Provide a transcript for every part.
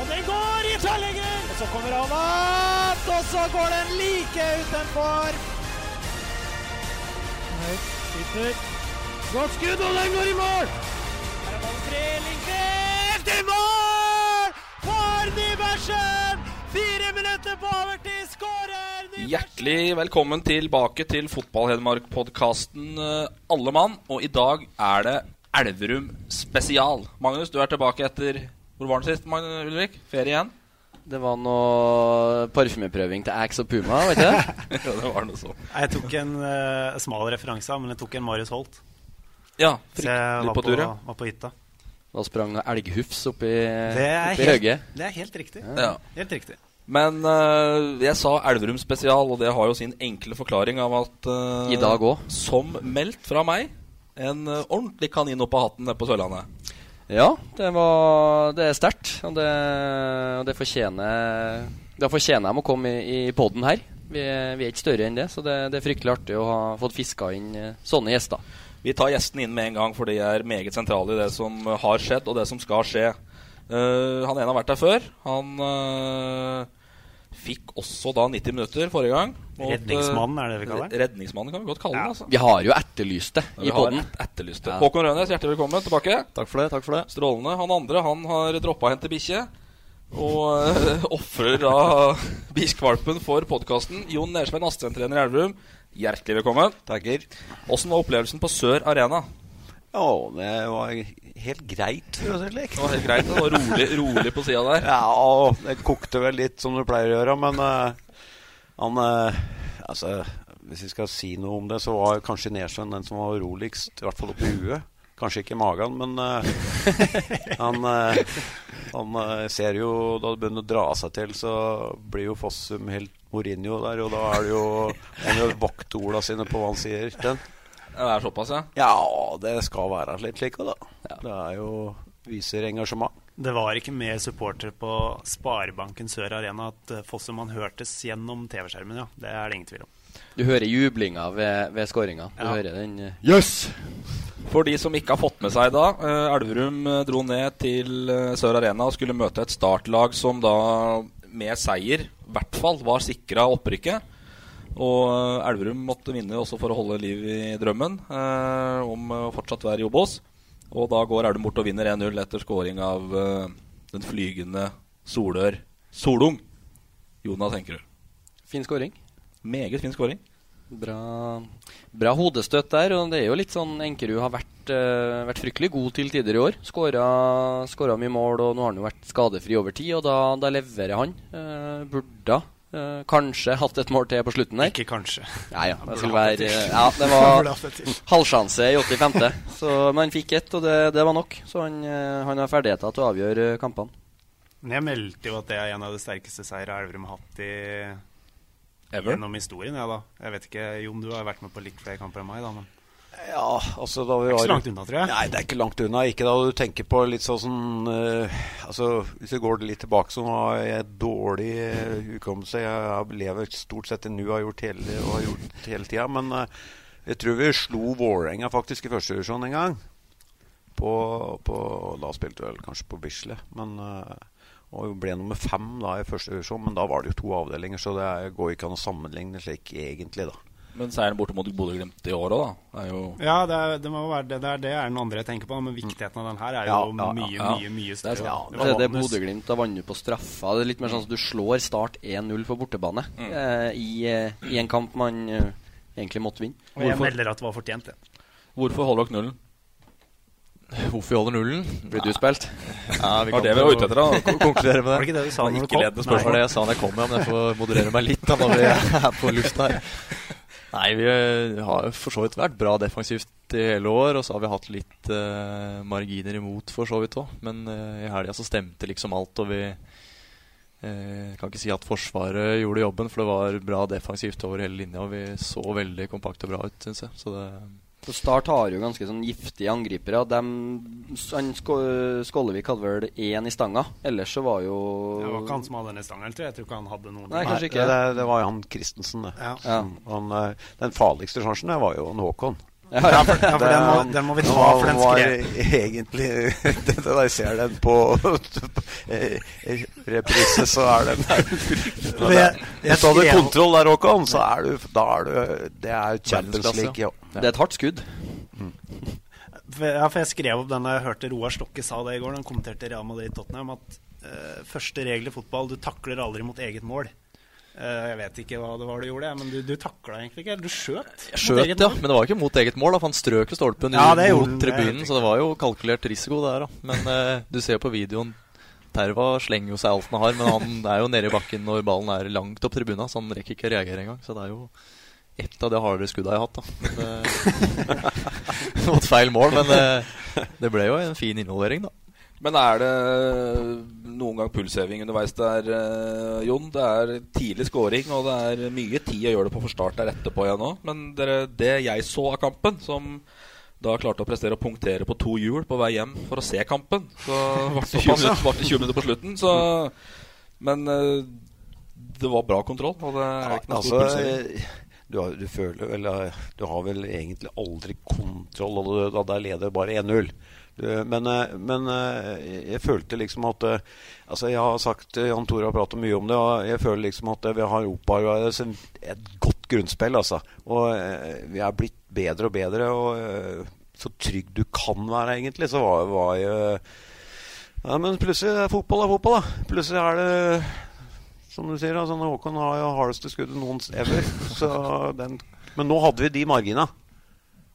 Og den går i tverrlegger! Og så kommer han opp, og så går den like utenfor. Høyt, sitter. Godt skudd, og den går i mål! Her er ballen fri, Lindqvist i mål! For Nybergsen! Fire minutter på overtid, skårer Nybergsen! Hjertelig velkommen tilbake til Fotball-Hedmark-podkasten Alle mann. Og i dag er det Elverum spesial. Magnus, du er tilbake etter Hvor var den sist, Magnus Ulrik? Ferie igjen? Det var noe parfymeprøving til Axe og Puma, vet du? ja, det var noe sånn. Jeg tok en uh, smal referanse, men jeg tok en Marius Holt. Ja, Så jeg var på på, tur, ja. var på hytta. Da sprang elghufs oppi, Det er, oppi helt, det er helt riktig. ja. Helt riktig. Men uh, jeg sa Elverum spesial, og det har jo sin enkle forklaring av at uh, I dag òg. Som meldt fra meg, en ordentlig kanin opp av hatten nede på Sørlandet. Ja, det, var, det er sterkt. Og det, det fortjener Da fortjener de å komme i, i poden her. Vi, er- vi er ikke større enn det, så det, det er fryktelig artig å ha fått fiska inn eh, sånne gjester. Vi tar gjestene inn med en gang, for de er meget sentrale i det som har skjedd, og det som skal skje. Uh, han ene har vært der før. Han eh, fikk også da 90 minutter forrige gang. mot, eh, Redningsmannen er det vi kaller. Redningsmannen kan vi godt kalle den. altså. Vi har jo etterlyst det i poden. et- etterlyst det. Ja. Håkon Rønes, hjertelig velkommen tilbake. Takk for det. takk for det Strålende. Han andre han har droppa å hente bikkje. Og uh, ofrer da biskvalpen for podkasten. Jon Nersvein Astrend-trener i Elverum, hjertelig velkommen. Takker. Åssen var opplevelsen på Sør Arena? Ja, det var helt greit, for å si det slik. Det var helt greit. Det var rolig, rolig på sida der. Ja, det kokte vel litt som det pleier å gjøre, men uh, han uh, Altså, hvis vi skal si noe om det, så var kanskje Nesjøen den som var roligst, i hvert fall oppi huet. Kanskje ikke i magen, men uh, han, han ser jo Da det begynner å dra seg til, så blir jo Fossum helt Mourinho der, og da er det jo Han gjør vaktorda sine på hva han sier. Den. Ja, det er såpass, ja. Ja, det skal være litt slik da. da. Det er jo Viser engasjement. Det var ikke mer supportere på Sparebanken Sør Arena at Fossemann hørtes gjennom TV-skjermen, ja. Det er det ingen tvil om. Du hører jublinga ved, ved skåringa. Du Ja. hører den eh, Yes! For de som ikke har fått med seg da, eh, Elverum eh, dro ned til eh, Sør Arena og skulle møte et startlag som da med seier i hvert fall var sikra opprykket. Og eh, Elverum måtte vinne også for å holde liv i drømmen eh, om å fortsatt være i Obos. Og da går Elverum bort og vinner 1-0 etter scoring av eh, den flygende Solør Solung. Jonas Enkerud. Fin skåring. Meget fin scoring. Bra, bra hodestøt der. Og det er jo litt sånn Enkerud har vært, uh, vært fryktelig god til tider i år. Skåra mye mål, og nå har han jo vært skadefri over tid, og da, da leverer han. Uh, burde eh, kanskje hatt et mål til på slutten der. Ikke kanskje. Ja, ja, det være. Ja, det var halvsjanse i 85. Så, men han fikk ett, og det, det var nok. Så han, eh, han har ferdigheter til å avgjøre eh, kampene. Men jeg meldte jo at det er en av de sterkeste seire Elverum har hatt i Ever? gjennom historien. Ja, da. Jeg vet ikke, Jon, du har vært med på litt flere kamper enn meg, da. Men Ja, altså da vi det er ikke så langt unna, tror jeg. Nei, det er ikke langt unna. Ikke da du tenker på litt sånn uh, Altså, Hvis vi går litt tilbake, så har jeg dårlig uh. Jeg lever stort sett i nu har gjort hele, og har gjort hele tida. Men uh, jeg tror vi slo Vålerenga faktisk i første divisjon en gang. På, på, da spilte vi vel kanskje på Bisle, Men eh, og ble nummer fem da i første divisjon. Men da var det jo to avdelinger, så det går ikke an å sammenligne slik egentlig, da. Men seieren borte mot Bodø-Glimt i år òg, da. Er jo Ja, det er, det må være det, det er det er den andre jeg tenker på. Men viktigheten av den her er jo Ja, ja, mye, ja. mye mye Det er, større. sånn. det, det er. Bodø-Glimt. Da vant du på straffa. Det er litt mer sånn at du slår Start 1-0 på bortebane eh, i, uh, i en kamp man uh, egentlig måtte vinne. Og jeg melder at det var fortjent, det. Hvorfor holder dere nullen? Hvorfor vi holder nullen? Blir du spilt? Ja, Var det vi var ute etter, da? Ko- Konkludere med det. Var det ikke det du sa når du Ikke kom? ledende spørsmål. Det var det jeg sa når jeg kom, ja, men jeg får moderere meg litt da når vi er på lufta her. Nei, vi eh, har for så vidt vært bra defensivt i hele år, og så har vi hatt litt eh, marginer imot for så vidt òg. Men eh, i helga så stemte liksom alt, og vi eh, kan ikke si at Forsvaret gjorde jobben, for det var bra defensivt over hele linja, og vi så veldig kompakt og bra ut, syns jeg. Så det Så Start har jo ganske sånn giftige angripere. De, han Skålevik hadde vel én i stanga. Ellers så var jo Det var ikke han som hadde den i stanga, tror jeg. Jeg tror ikke han hadde noen. Nei, kanskje ikke. Det, det var jo han Christensen, det. Ja. Ja. Han, eh, den farligste sjansen var jo han Håkon. Ja, ja, for- ja, for den må- den må vi ta, for den var skrev- egentlig det, det, Jeg ser den på eh, reprise, så er den Hvis du hadde kontroll der, Håkon, så er du Da er du Det er Champions League. Ja. Det er et hardt skudd. For, ja, for jeg skrev opp den da jeg hørte Roar Stokke sa det i går. Han kommenterte Real Madrid-Tottenham at uh, første regel i fotball du takler aldri mot eget mål. Uh, jeg vet ikke hva det var du gjorde, men du, du takla egentlig ikke. Du skjøt. Jeg mot skjøt, eget ja, mål. men det var ikke mot eget mål. da, for Han strøk jo stolpen Ja, mot gjorde tribunen, så det var jo kalkulert risiko der. da. Men uh, du ser jo på videoen Terva slenger jo seg alt han har, men han er jo nede i bakken når ballen er langt opp tribuna, så han rekker ikke å reagere engang. Så det er jo ett av de hardere skudda jeg har hatt. da. Mot feil mål, men det, det ble jo en fin involvering, da. Men er det noen gang pulsheving underveis der, eh, Jon? Det er tidlig scoring, og det er mye tid å gjøre det på for start der etterpå igjen òg. Men det, det jeg så av kampen, som da klarte å prestere å punktere på to hjul på vei hjem for å se kampen, så ble det 20 minutter, det 20 minutter på slutten. Så, men eh, det var bra kontroll, og det er ikke noe Altså, stor pulsheving. Du, har, du føler vel eh, Du har vel egentlig aldri kontroll, da der leder bare 1-0. Men, eh, men eh, jeg følte liksom at Altså Jeg har sagt Jan Tore har pratet mye om det, og jeg føler liksom at vi har opparbeidet et godt grunnspill. Altså. Og vi er blitt bedre og bedre. Og så trygg du kan være, egentlig, så var, var jeg ja, Men plutselig er fotball er fotball, da. Plutselig er det som du sier, altså, Håkon har jo hardeste skuddet noens ever. Den, men nå hadde vi de margina.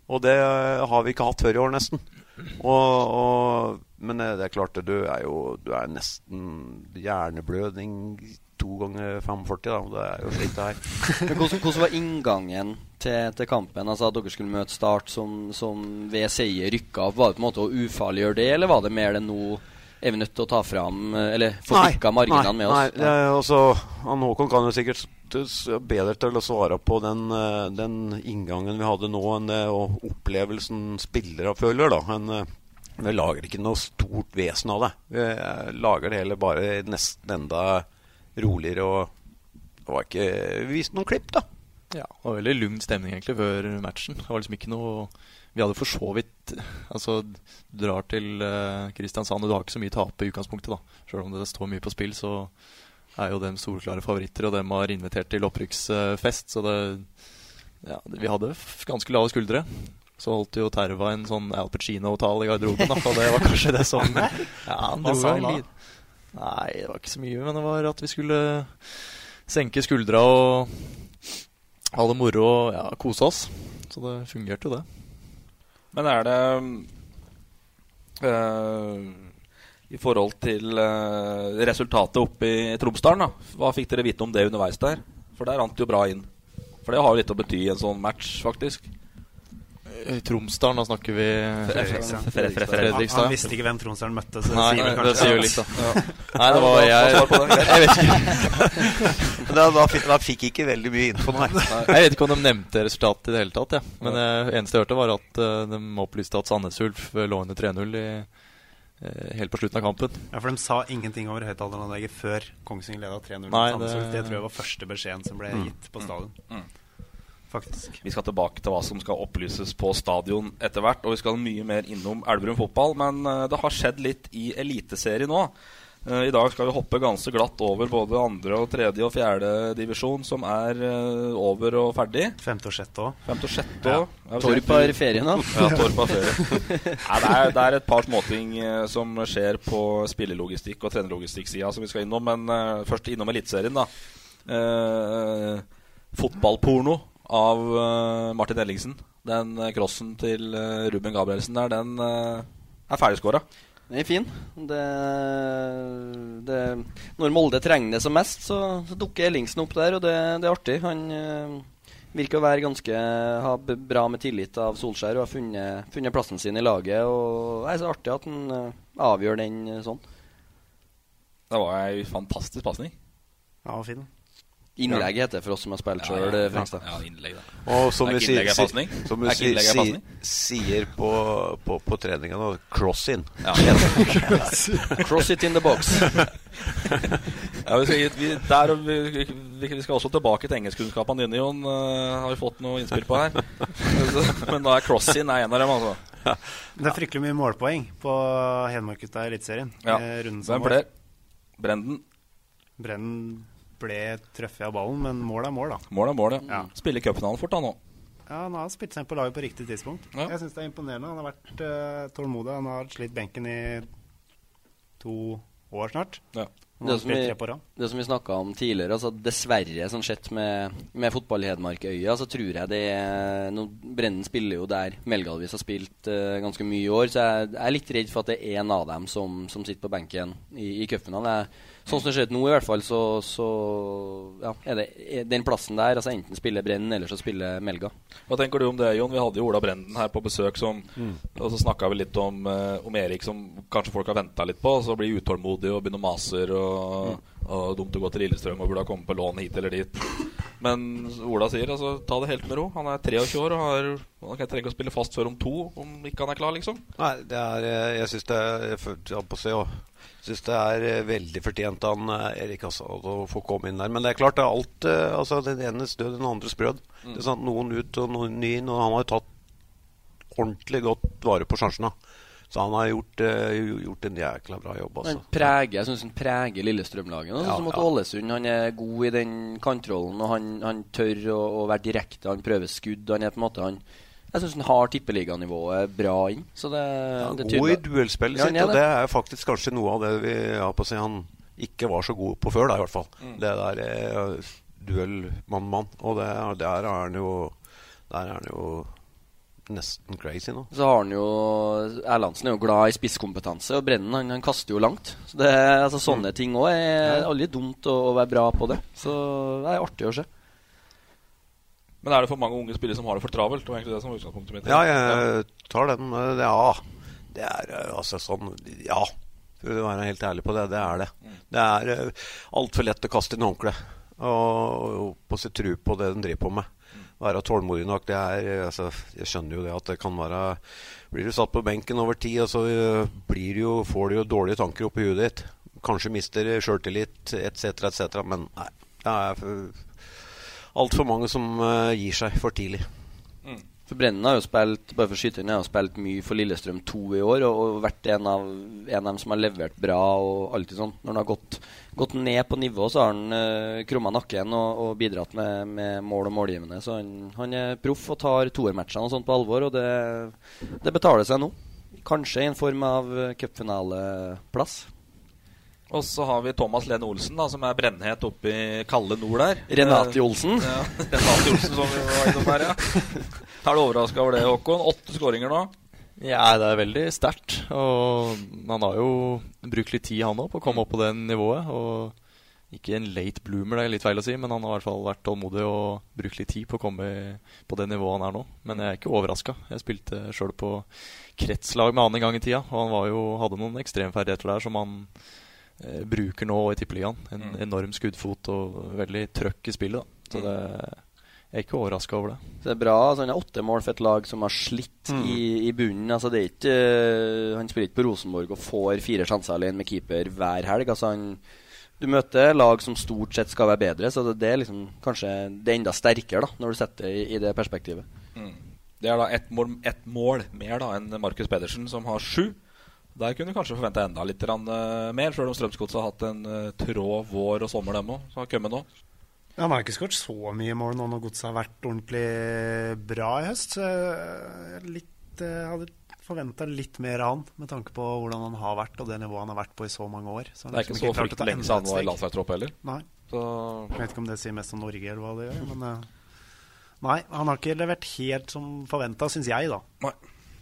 Og det har vi ikke hatt før i år, nesten. Og, og, men det er klart, du er jo Du er nesten hjerneblødning to ganger 45, da. Det er jo slik det er. Men hvordan, hvordan var inngangen til, til kampen? Altså At dere skulle møte Start som, som ved seier rykka opp? Var det på en måte å ufarliggjøre det, eller var det mer det nå er nødt til å ta fram Eller få stykka marginene med oss? Nei, ja. også, han Håkon kan jo sikkert bedre til å svare på den, eh, den inngangen vi hadde nå, enn det, og opplevelsen spillere føler. da Men eh, vi lager ikke noe stort vesen av det. Vi eh, lager det heller bare nesten enda roligere. Og det var ikke Vi viste noen klipp, da. Ja, det var veldig lugn stemning egentlig før matchen. Det var liksom ikke noe Vi hadde for så vidt Altså, du drar til uh, Kristiansand, og du har ikke så mye tape i utgangspunktet, da. Sjøl om det står mye på spill, så er jo dem solklare favoritter, og dem har invitert til opprykksfest, så det Ja, vi hadde ganske lave skuldre. Så holdt jo Terva en sånn Al Pacino-tale i garderoben, da, og det var kanskje det som Ja, han Hva sa han da? Nei, det var ikke så mye, men det var at vi skulle senke skuldra og ha det moro og ja, kose oss. Så det fungerte jo, det. Men er det eh, I forhold til eh, resultatet oppe i Tromsdalen, da. Hva fikk dere vite om det underveis der? For der rant det jo bra inn. For det har jo litt å bety i en sånn match, faktisk. I Tromsdalen, da snakker vi Fredrikstad. Han visste ikke hvem Tromsdalen møtte, så det Nei, sier vel det kanskje sier vi litt, da. Nei, det var jeg? Jeg vet ikke. da, da, fikk, da fikk ikke veldig mye info, nei. Jeg vet ikke om de nevnte resultatet i det hele tatt. Ja. Men det eneste jeg hørte, var at eh, de opplyste at Sandnes Ulf lå under 3-0 i, eh, helt på slutten av kampen. Ja, for de sa ingenting over høyttaleranlegget før Kongsvinger leda 3-0. mot Nei, Sandnes det- det tror jeg var første beskjeden som ble Mm. gitt på stadion. Mm. Faktisk. Vi skal tilbake til hva som skal opplyses på stadion etter hvert. Og vi skal mye mer innom Elverum fotball. Men eh, det har skjedd litt i Eliteserien nå. Eh, I dag skal vi hoppe ganske glatt over både andre, og tredje og fjerde divisjon, som er eh, over og ferdig. Femte og sjette òg. Femte og sjette Ja. også. Torp har ferie nå. Ja, Torp har ferie. Nei, det, er, det er et par småting som skjer på spillelogistikk og trenerlogistikk-sida som vi skal innom. Men først innom Eliteserien, da. Eh, fotballporno av eh, Martin Ellingsen. Den eh, crossen til eh, Ruben Gabrielsen der, den er ferdigskåra. Den er fin. Det, det, når Molde trenger det som mest, så, så dukker Ellingsen opp der, og det, det er artig. Han virker å være ganske ha bra med tillit av Solskjær og har funnet, funnet plassen sin i laget. Og Det er så artig at han avgjør den sånn. Det var ei fantastisk pasning. Ja, fin. Innlegg heter det for oss som har spilt sjøl, ja, ja. Innlegg, da. Og som Er vi ikke sier, som vi Er ikke sier, sier, sier på, på, på treninga nå, cross in. Ja. Cross it in the box. ja, vi, skal, vi, der, vi, vi, skal også tilbake til engelskkunnskapene dine, Jon. Uh, har vi fått noe innspill på her. Men da er cross-in er en av dem, altså. Det er fryktelig mye målpoeng på Hedmark-gutta i Eliteserien. Ja. eh, Hvem flere? Brenden. Brennen ble truffet av ballen, men mål er mål, da. Mål er mål, ja. Ja. Spiller cupfinalen fort, da nå. Ja, Han har spilt seg inn på laget på riktig tidspunkt. Jeg syns det er imponerende. Han har vært uh, tålmodig. Han har slitt benken i to år snart. Ja. Det som vi, det som vi snakka om tidligere, altså dessverre, sånn sett med, med fotball-Hedmark-øya, så tror jeg det er nå, Brennen spiller jo der Melgalvis har spilt uh, ganske mye i år, så jeg, jeg er litt redd for at det er en av dem som, som sitter på benken i, i cupfinalen. Jeg- Sånn som det ser ut nå, i hvert fall, så, så ja, er det er den plassen der. altså Enten spiller Brennen, eller så spiller Melga. Hva tenker du om det, Jon? Vi hadde jo Ola Brenden her på besøk. Som, Mm. Og så snakka vi litt om, eh, om Erik, som kanskje folk har venta litt på. Og så blir utålmodig og begynner å maser. Og, og dumt å gå til Lillestrøm og burde ha kommet på lån hit eller dit. Men Ola sier altså ta det helt med ro. Han er 23 år og har, han kan trenger ikke å spille fast før om to, om ikke han er klar, liksom. Nei, det er eh, Jeg syns det er jeg følte- jeg på å se og synes det er eh, veldig fortjent han, eh, Erik altså, å få komme inn der. Men det er klart, det er alt eh, altså, Den enes død, den andres brød. Mm. Det er sant, Noen ut og noen ny inn. Og han har jo tatt ordentlig godt vare på sjansene. Så han har gjort, uh, gjort en jækla bra jobb. Han Altså. preger, jeg synes han preger Lillestrøm-laget. Ja, Sånn som ja. Ålesund. Han er god i den kantrollen, og han, han tør å, å være direkte. Han prøver skudd. Han er på en måte han Jeg syns han har tippeliganivået bra inn. Så det, det er God i duellspillet Ja, sitt, er og det er faktisk kanskje noe av det vi har på å si han ikke var så god på før, da, i hvert fall. Mm. Det der eh, duell mann-mann. Og det, er- der er han jo Der er han jo nesten crazy nå. Så har han jo Erlandsen er jo glad i spisskompetanse, og Brennen han, han kaster jo langt. Så det, altså, sånne ting òg er aldri dumt å, å være bra på det. Så det er artig å se. Men er det for mange unge spillere som har det for travelt? Det var egentlig det som var utgangspunktet mitt. Ja, jeg tar den. eh, Ja, det er eh, altså sånn Ja, for å være helt ærlig på det, det er det. Det er uh, altfor lett å kaste inn håndkleet og, og på seg tru på det den driver på med. Være tålmodig nok. Det er, eh, altså, jeg skjønner jo det at det kan være Blir du satt på benken over tid, og så eh, blir du jo, får du jo dårlige tanker oppi huet ditt. Kanskje mister sjøltillit etc., etc. Men nei. Det er altfor mange som eh, gir seg for tidlig. For Brennen har jo spilt bare for Skytene, har spilt mye for Lillestrøm 2 i år og, og vært en av, en av dem som har levert bra. og alltid sånn. Når han har gått, gått ned på nivå, så har han uh, krumma nakken og, og bidratt med, med mål og målgivende. Så han, han er proff og tar toermatchene og sånt på alvor, og det, det betaler seg nå. Kanskje i en form av eh, cupfinaleplass. Og så har vi Thomas Lene Olsen, da, som er brennhet oppe i kalde nord der. Renati Eh, Olsen. Ja, Renate Olsen, som vi var innom her, ja. Er du overraska over det, Håkon? Åtte skåringer nå. Ja, det er veldig sterkt. Og han har jo brukt litt tid, han òg, på å komme opp på det nivået. Og ikke en late bloomer, det er litt feil å si, men han har i hvert fall vært tålmodig og brukt litt tid på å komme på det nivået han er nå. Men jeg er ikke overraska. Jeg spilte sjøl på kretslag med han en gang i tida, og han var jo, hadde noen ekstremferdigheter der som han eh, bruker nå i Tippeligaen. En enorm skuddfot og veldig trøkk i spillet. Da. Så det, jeg er ikke overraska over det. Så det er bra. Altså, han har åtte mål for et lag som har slitt Mm. i, i bunnen. Altså, det er ikke, uh, han spiller ikke på Rosenborg og får fire sjanser alene med keeper hver helg. Altså, han, du møter lag som stort sett skal være bedre, så det, det er liksom, kanskje det er enda sterkere da, når du setter det i, i det perspektivet. Mm. Det er da ett mål, et mål mer da enn Markus Pedersen, som har sju. Der kunne vi kanskje forventa enda litt eh, mer, sjøl om Strømsgodset har hatt en eh, trå vår og sommer, dem òg. Som har kommet nå. Ja, Han har ikke skåret så mye mål nå når godset har vært ordentlig bra i høst. Så jeg eh, hadde forventa litt mer av han, med tanke på hvordan han har vært, og det nivået han har vært på i så mange år. Så Det er ikke liksom så klart å ta fryktelig lenge siden han var i landslagstropp heller. Nei. Så Jeg vet ikke om det sier mest om Norge eller hva det gjør, men Nei, han har ikke levert helt som forventa, syns jeg, da.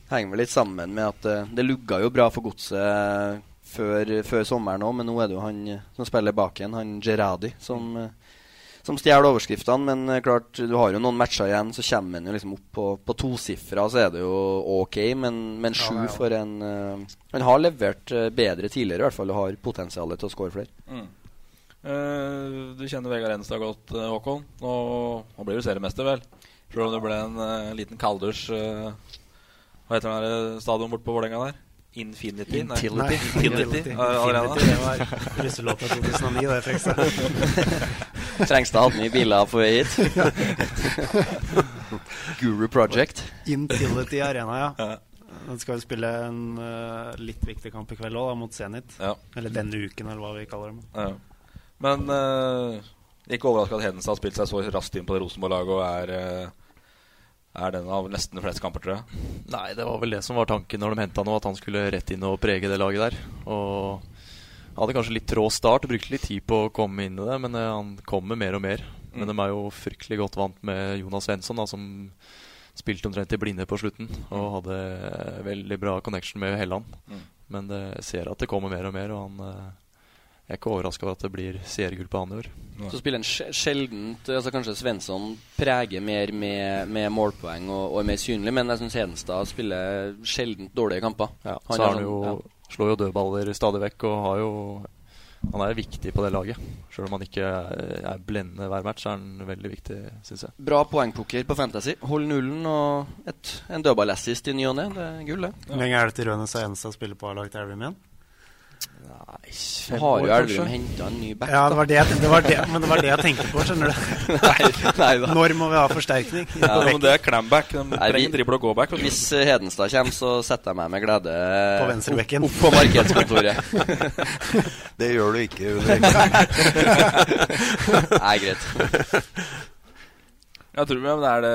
Henger vel litt sammen med at eh, det lugga jo bra for godset før, før sommeren òg, men nå er det jo han eh, som spiller bak igjen, han Gerradi, som, eh, som stjeler overskriftene. Men eh, klart, du har jo noen matcher igjen, så kommer han jo liksom opp på, på tosifra, så er det jo ok. Men, men sju ja, ja. for en uh, Han har levert eh, bedre tidligere, i hvert fall, og har potensialet til å skåre flere. Mm. Uh, du kjenner Vegard Enstad godt, eh, Håkon. Nå, nå blir du seriemester, vel? Selv om det ble en uh, liten kalddusj eh, Hva heter den stadion borte på Vålerenga der? Infinity? Intility. Nei, Infinity. eh, Arena. Infinity, det var russelåta 2009, det, Frekstad. Trengstad hatt mye biler på vei hit. Guru Project. Intility Arena, ja. Den skal jo spille en uh, litt viktig kamp i kveld òg, mot Zenit. Ja. Eller denne uken, eller hva vi kaller dem. Ja. Men uh, ikke overraska at Hedenstad har spilt seg så raskt inn på det Rosenborg-laget og er, eh, er den av nesten flest kamper, tror jeg. Nei, det var vel det som var tanken når de henta nå, at han skulle rett inn og prege det laget der. Og hadde kanskje litt trå start brukte litt tid på å komme inn i det, men eh, han kommer mer og mer. Men Mm. de er jo fryktelig godt vant med Jonas Svensson, da, som spilte omtrent i blinde på slutten. Og hadde eh, veldig bra connection med Helland. Mm. Men jeg ser at det kommer mer og mer, og han eh, jeg er ikke overraska over at det blir CR-gull på han i år. Så spiller en sjeldent altså Kanskje Svensson preger mer med, med målpoeng og, og er mer synlig, men jeg syns Hedenstad spiller sjeldent dårlige kamper. Ja, Han så han sånn- jo, ja. slår jo dødballer stadig vekk og har jo Han er viktig på det laget. Selv om han ikke er blendende hver match, så er han veldig viktig, syns jeg. Bra poengpoker på Fantasy. Hold nullen og et, en dødballassist i ny og ne. Det er gull, det. Hvor lenge er det til Rønes og Enstad spiller på A-laget Elverum igjen? Så har jo Elverum henta en ny back. Ja, det var det, det var det, men det var det jeg tenkte på, skjønner du. Nei, nei da. Når må vi ha forsterkning? Ja, men det er clamback. De Nei, trenger vi- drible og. Hvis eh, Hedenstad kommer, så setter jeg meg med glede På venstrebekken. opp, opp på markedskontoret. Det gjør du ikke, Ulrik. Nei, greit. Jeg tror, men er det,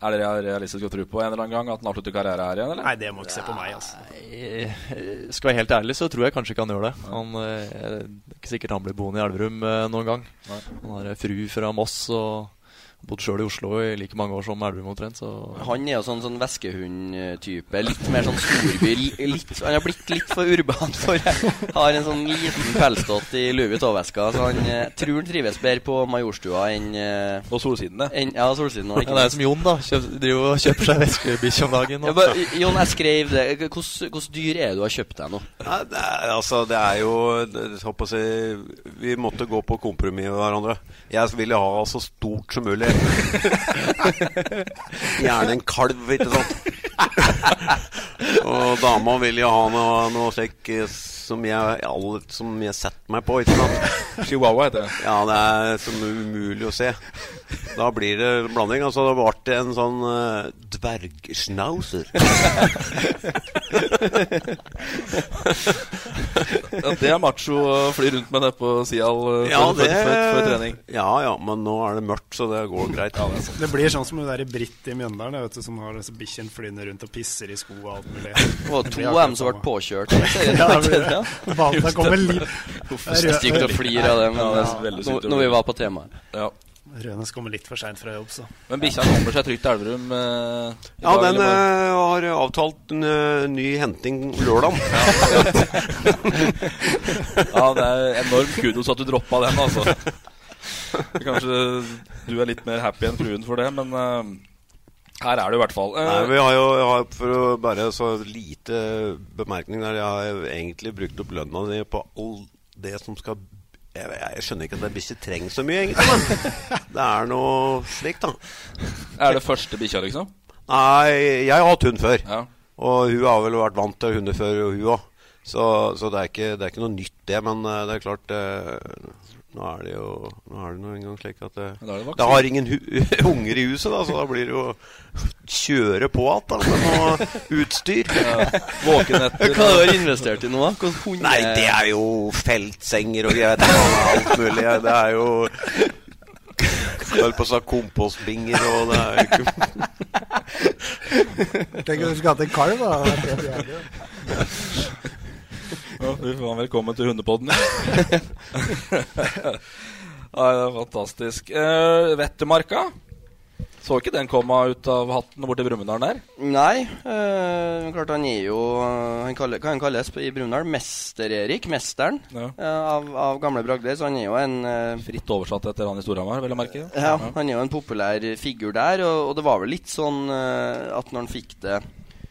er det realistisk å tro på en eller annen gang at han avslutter karrieren her igjen, eller? Nei, det må ikke se på meg, altså. Nei, Skal være helt ærlig, så tror jeg kanskje ikke han gjør det. Han, eh, det er ikke sikkert han blir boende i Elverum eh, noen gang. Nei. Han har fru fra Moss og bodd sjøl i Oslo i like mange år som Elverum omtrent. Så Han er jo sånn, sånn veskehund-type. Litt mer sånn storby. Litt, han har blitt litt for urban for Har en sånn liten pelsdott i Louis Vuitton-veska. Så han eh, tror han trives bedre på Majorstua enn eh, Og Solsidene. enn- ja, Solsiden. ja, det er som Jon, da. Kjøp, driver og kjøper seg veskebikkje om dagen. Ja, bare, Jon, jeg skrev det. Hvordan dyr er det du har kjøpt deg nå? Nei, det er, altså, det er jo det, jeg håper å si, Vi måtte gå på kompromiss med hverandre. Jeg ville ha så stort som mulig. Gjerne en kalv, ikke sant. Og dama vil jo ha noe, noe slik eh, som jeg, alle, som jeg setter meg på, ikke sant. Chihuahua heter det. Ja, det er som umulig å se. Da blir det blanding. Altså, det ble en sånn uh, dvergschnauzer. Ja, det er macho å fly rundt med det på Sial uh, Ja, før, det før trening. Ja, ja, men nå er det mørkt, så det går greit. Det blir sånn som hun der i Britt i Mjøndalen, vet du, som har disse bikkjene flyende rundt og pisser i skoa og alt mulig. Og Det to av dem som ble påkjørt. Ja, det blir det. Kommer liv. Uff, det er stygt å flire av det, men Ja, det er veldig sykt når vi var på temaet. Ja. Rønes kommer litt for seint fra jobb, så. Men bikkja kommer seg trygt til Elverum. Eh, Ja, den eh, har avtalt en uh, ny henting lørdag. Ja, det er enormt kudos at du droppa den, altså. Kanskje du er litt mer happy enn fruen for det, men eh, her er det i hvert fall. Eh, Nei, vi har jo har, For å bare så lite bemerkning der Jeg har egentlig brukt opp lønna di på all det som skal jeg, jeg skjønner ikke at det bikkje trenger så mye, egentlig. Men det er noe slikt, da. er det første bikkja, liksom? Nei, jeg har hatt hund før. Ja. Og hun har vel vært vant til hunder før, hun òg. Så, så det, er ikke, det er ikke noe nytt, det. Men eh, det er klart eh, nå er det jo Nå er det nå engang slik at det, da er det det, har ingen hu unger i huset, da, så da blir det jo kjøre på igjen med noe utstyr. Hva Våkenetter. har du investert i nå, da? Nei, det er jo feltsenger og greier. alt mulig. Det er jo holdt på å si kompostbinger, og det er jo ikke Tenk om du skulle hatt en kalv, da. Det hadde vært helt jævlig. Ja, velkommen til Hundepodden. ja, det er fantastisk. Uh, Vettemarka. Så ikke den komme ut av hatten borti Brumunddal der? Nei. Øh, klart han er jo eh, han kaller, Hva han kalles i Brumunddal? Mester-Erik. Mesteren Ja. øh, av, av gamle bragder. Så han er jo en øh, Fritt oversatt etter han i Storhamar, vel å merke. Ja, han er jo en populær figur der, og, og det var vel litt sånn at når han fikk det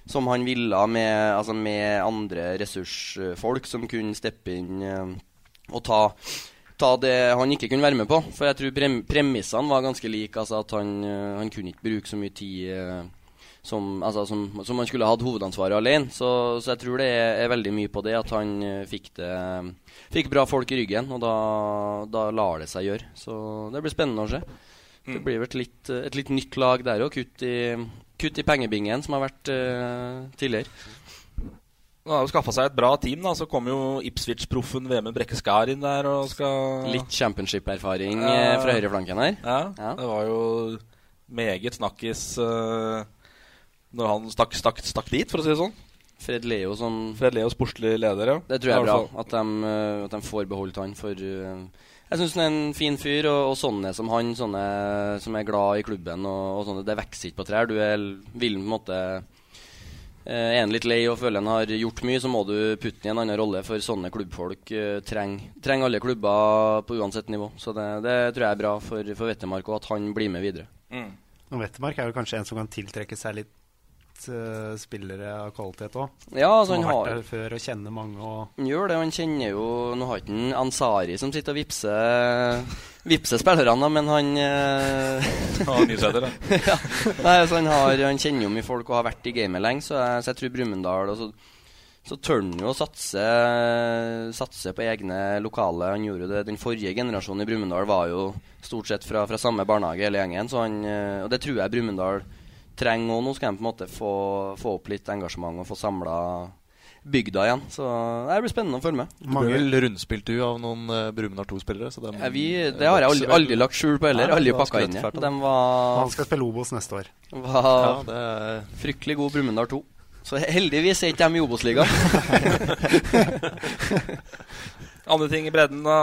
som han ville, med, altså med andre ressursfolk som kunne steppe inn eh, og ta, ta det han ikke kunne være med på. For jeg tror prem premissene var ganske like. Altså at han, eh, han kunne ikke bruke så mye tid eh, som, altså, som, som han skulle hatt hovedansvaret alene. Så, så jeg tror det er, er veldig mye på det at han fikk det Fikk bra folk i ryggen, og da, da lar det seg gjøre. Så det blir spennende å se. Det blir vel et litt, et litt nytt lag der òg. Kutt, i- kutt i pengebingen, som har vært uh, tidligere. Han har jo skaffa seg et bra team, da. Så kommer jo Ipswich-proffen Vemund Brekke Skar inn der og skal Litt championship-erfaring Ja. eh, fra høyreflanken her. Ja, Ja. det var jo meget snakkis uh, når han stakk, stakk, stakk dit, for å si det sånn. Fred Leo som Fred Leo sportslig leder, ja. Det tror jeg er bra, at de, at de får beholdt han. For eh, jeg syns han er en fin fyr, og, og sånne som han, sånne som er glad i klubben, og, og sånne, det vokser ikke på trær. Du er, vil på en måte eh, Er han litt lei og føler han har gjort mye, så må du putte han i en annen rolle, for sånne klubbfolk uh, trenger treng alle klubber på uansett nivå. Så det, det tror jeg er bra for, for Vettemark, og at han blir med videre. Og Wettermark er jo kanskje en som kan tiltrekke seg litt eh, spillere av kvalitet òg. Ja, altså, som har vært der før og kjenner mange. Og Han gjør det, han kjenner jo Nå har ikke han Ansari som sitter og vippser Vipser spillerne, men han eh, Han er nysæter, ja. ja. Nei, altså, han, har, han kjenner jo mye folk og har vært i gamet lenge, så jeg, så jeg tror Brumunddal så, så tør han jo å satse, satse på egne lokale. Han gjorde det Den forrige generasjonen i Brumunddal var jo stort sett fra, fra samme barnehage, hele gjengen. Så han, eh, og det tror jeg Brumunddal trenger òg. Nå skal de på en måte få, få opp litt engasjement og få samla bygda igjen. Så det blir spennende å følge med. Mange rundspilt du av noen uh, Brumunddal 2-spillere? De, Ja, vi, det har jeg aldri, aldri lagt skjul på heller. Nei, Aldri pakka inn. De var han skal spille Obos neste år. var Ja, det er- fryktelig god Brumunddal 2. Så heldigvis er ikke de i Obos-ligaen. Andre ting i bredden, da?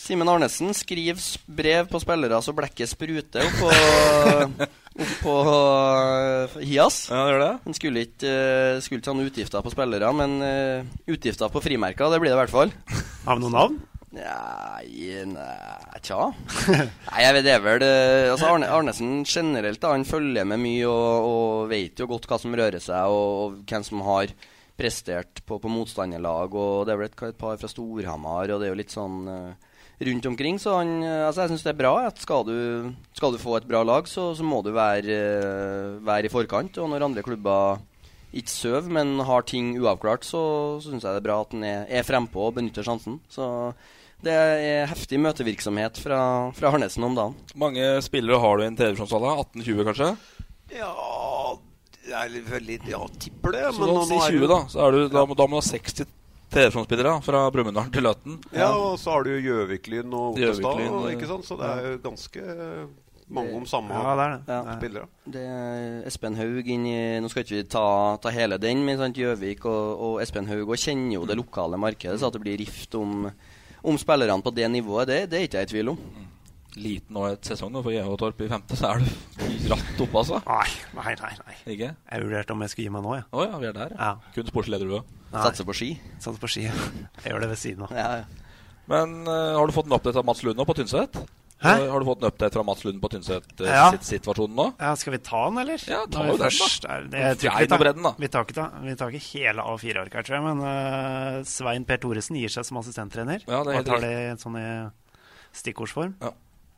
Simen Arnesen skriver brev på spillere så blekket spruter opp på, opp på uh, Hias. Ja, det gjør det. Han skulle ikke, uh, skulle ikke ha noen utgifter på spillere, men uh, utgifter på frimerker, det blir det i hvert fall. Har vi noen navn? Nei, nei Tja. Nei, jeg vet det er vel altså Arne, Arnesen generelt da, han følger med mye og, og vet jo godt hva som rører seg, og, og hvem som har prestert på, på motstanderlag. Og det er vel et, et par fra Storhamar, og det er jo litt sånn uh, rundt omkring. Så han, uh, altså jeg syns det er bra. at Skal du, skal du få et bra lag, så, så må du være, uh, være i forkant. Og når andre klubber ikke sover, men har ting uavklart, så, så syns jeg det er bra at han er, er frempå og benytter sjansen. Så det er heftig møtevirksomhet fra, fra Arnesen om dagen. Mange spillere har du i en TV-visjonsalder? 18-20, kanskje? Ja det er litt veldig Ja, tipper det. Så men da, nå- si nå er 20, da. Så er du, da, da må du ha 60 TV-visjonsspillere fra Brumunddal til Løten. Ja, og så har du jo Gjøviklyn og Ottestad, ja. ikke sant? så det er jo ganske mange om samme Ja, det er det. Ja. spillere. Det er Espen Haug inn i Nå skal ikke vi ta, ta hele den, men sant, Gjøvik og, og Espen Haug og kjenner jo det lokale markedet, så at det blir rift om, om spillerne på det nivået, det, det er ikke jeg i tvil om. Liten og et sesong nå for GH Torp i femte, så er du ratt oppe, altså. Nei, nei, nei. nei. Ikke? Jeg vurderte om jeg skulle gi meg nå, jeg. Å ja, vi er der, ja. Ja. Kun sportsleder, du òg. Satser på ski. Satser på ski. Jeg gjør det ved siden av. Ja, ja. Men uh, har du fått en update av Mats Lund nå på Tynset? Hæ? Har, har du fått en update fra Mats Lund på Tynset-situasjonen Ja. situasjonen nå? Ja, skal vi ta den, eller? Ja, ta jo den, da. først det- jeg tror vi tar- bredden, da. Vi tar ikke, vi tar ikke hele A4-arket, her, tror jeg, men uh, Svein Per Thoresen gir seg som assistenttrener. Ja, det er Og helt tar det sånn i stikkordsform. Ja.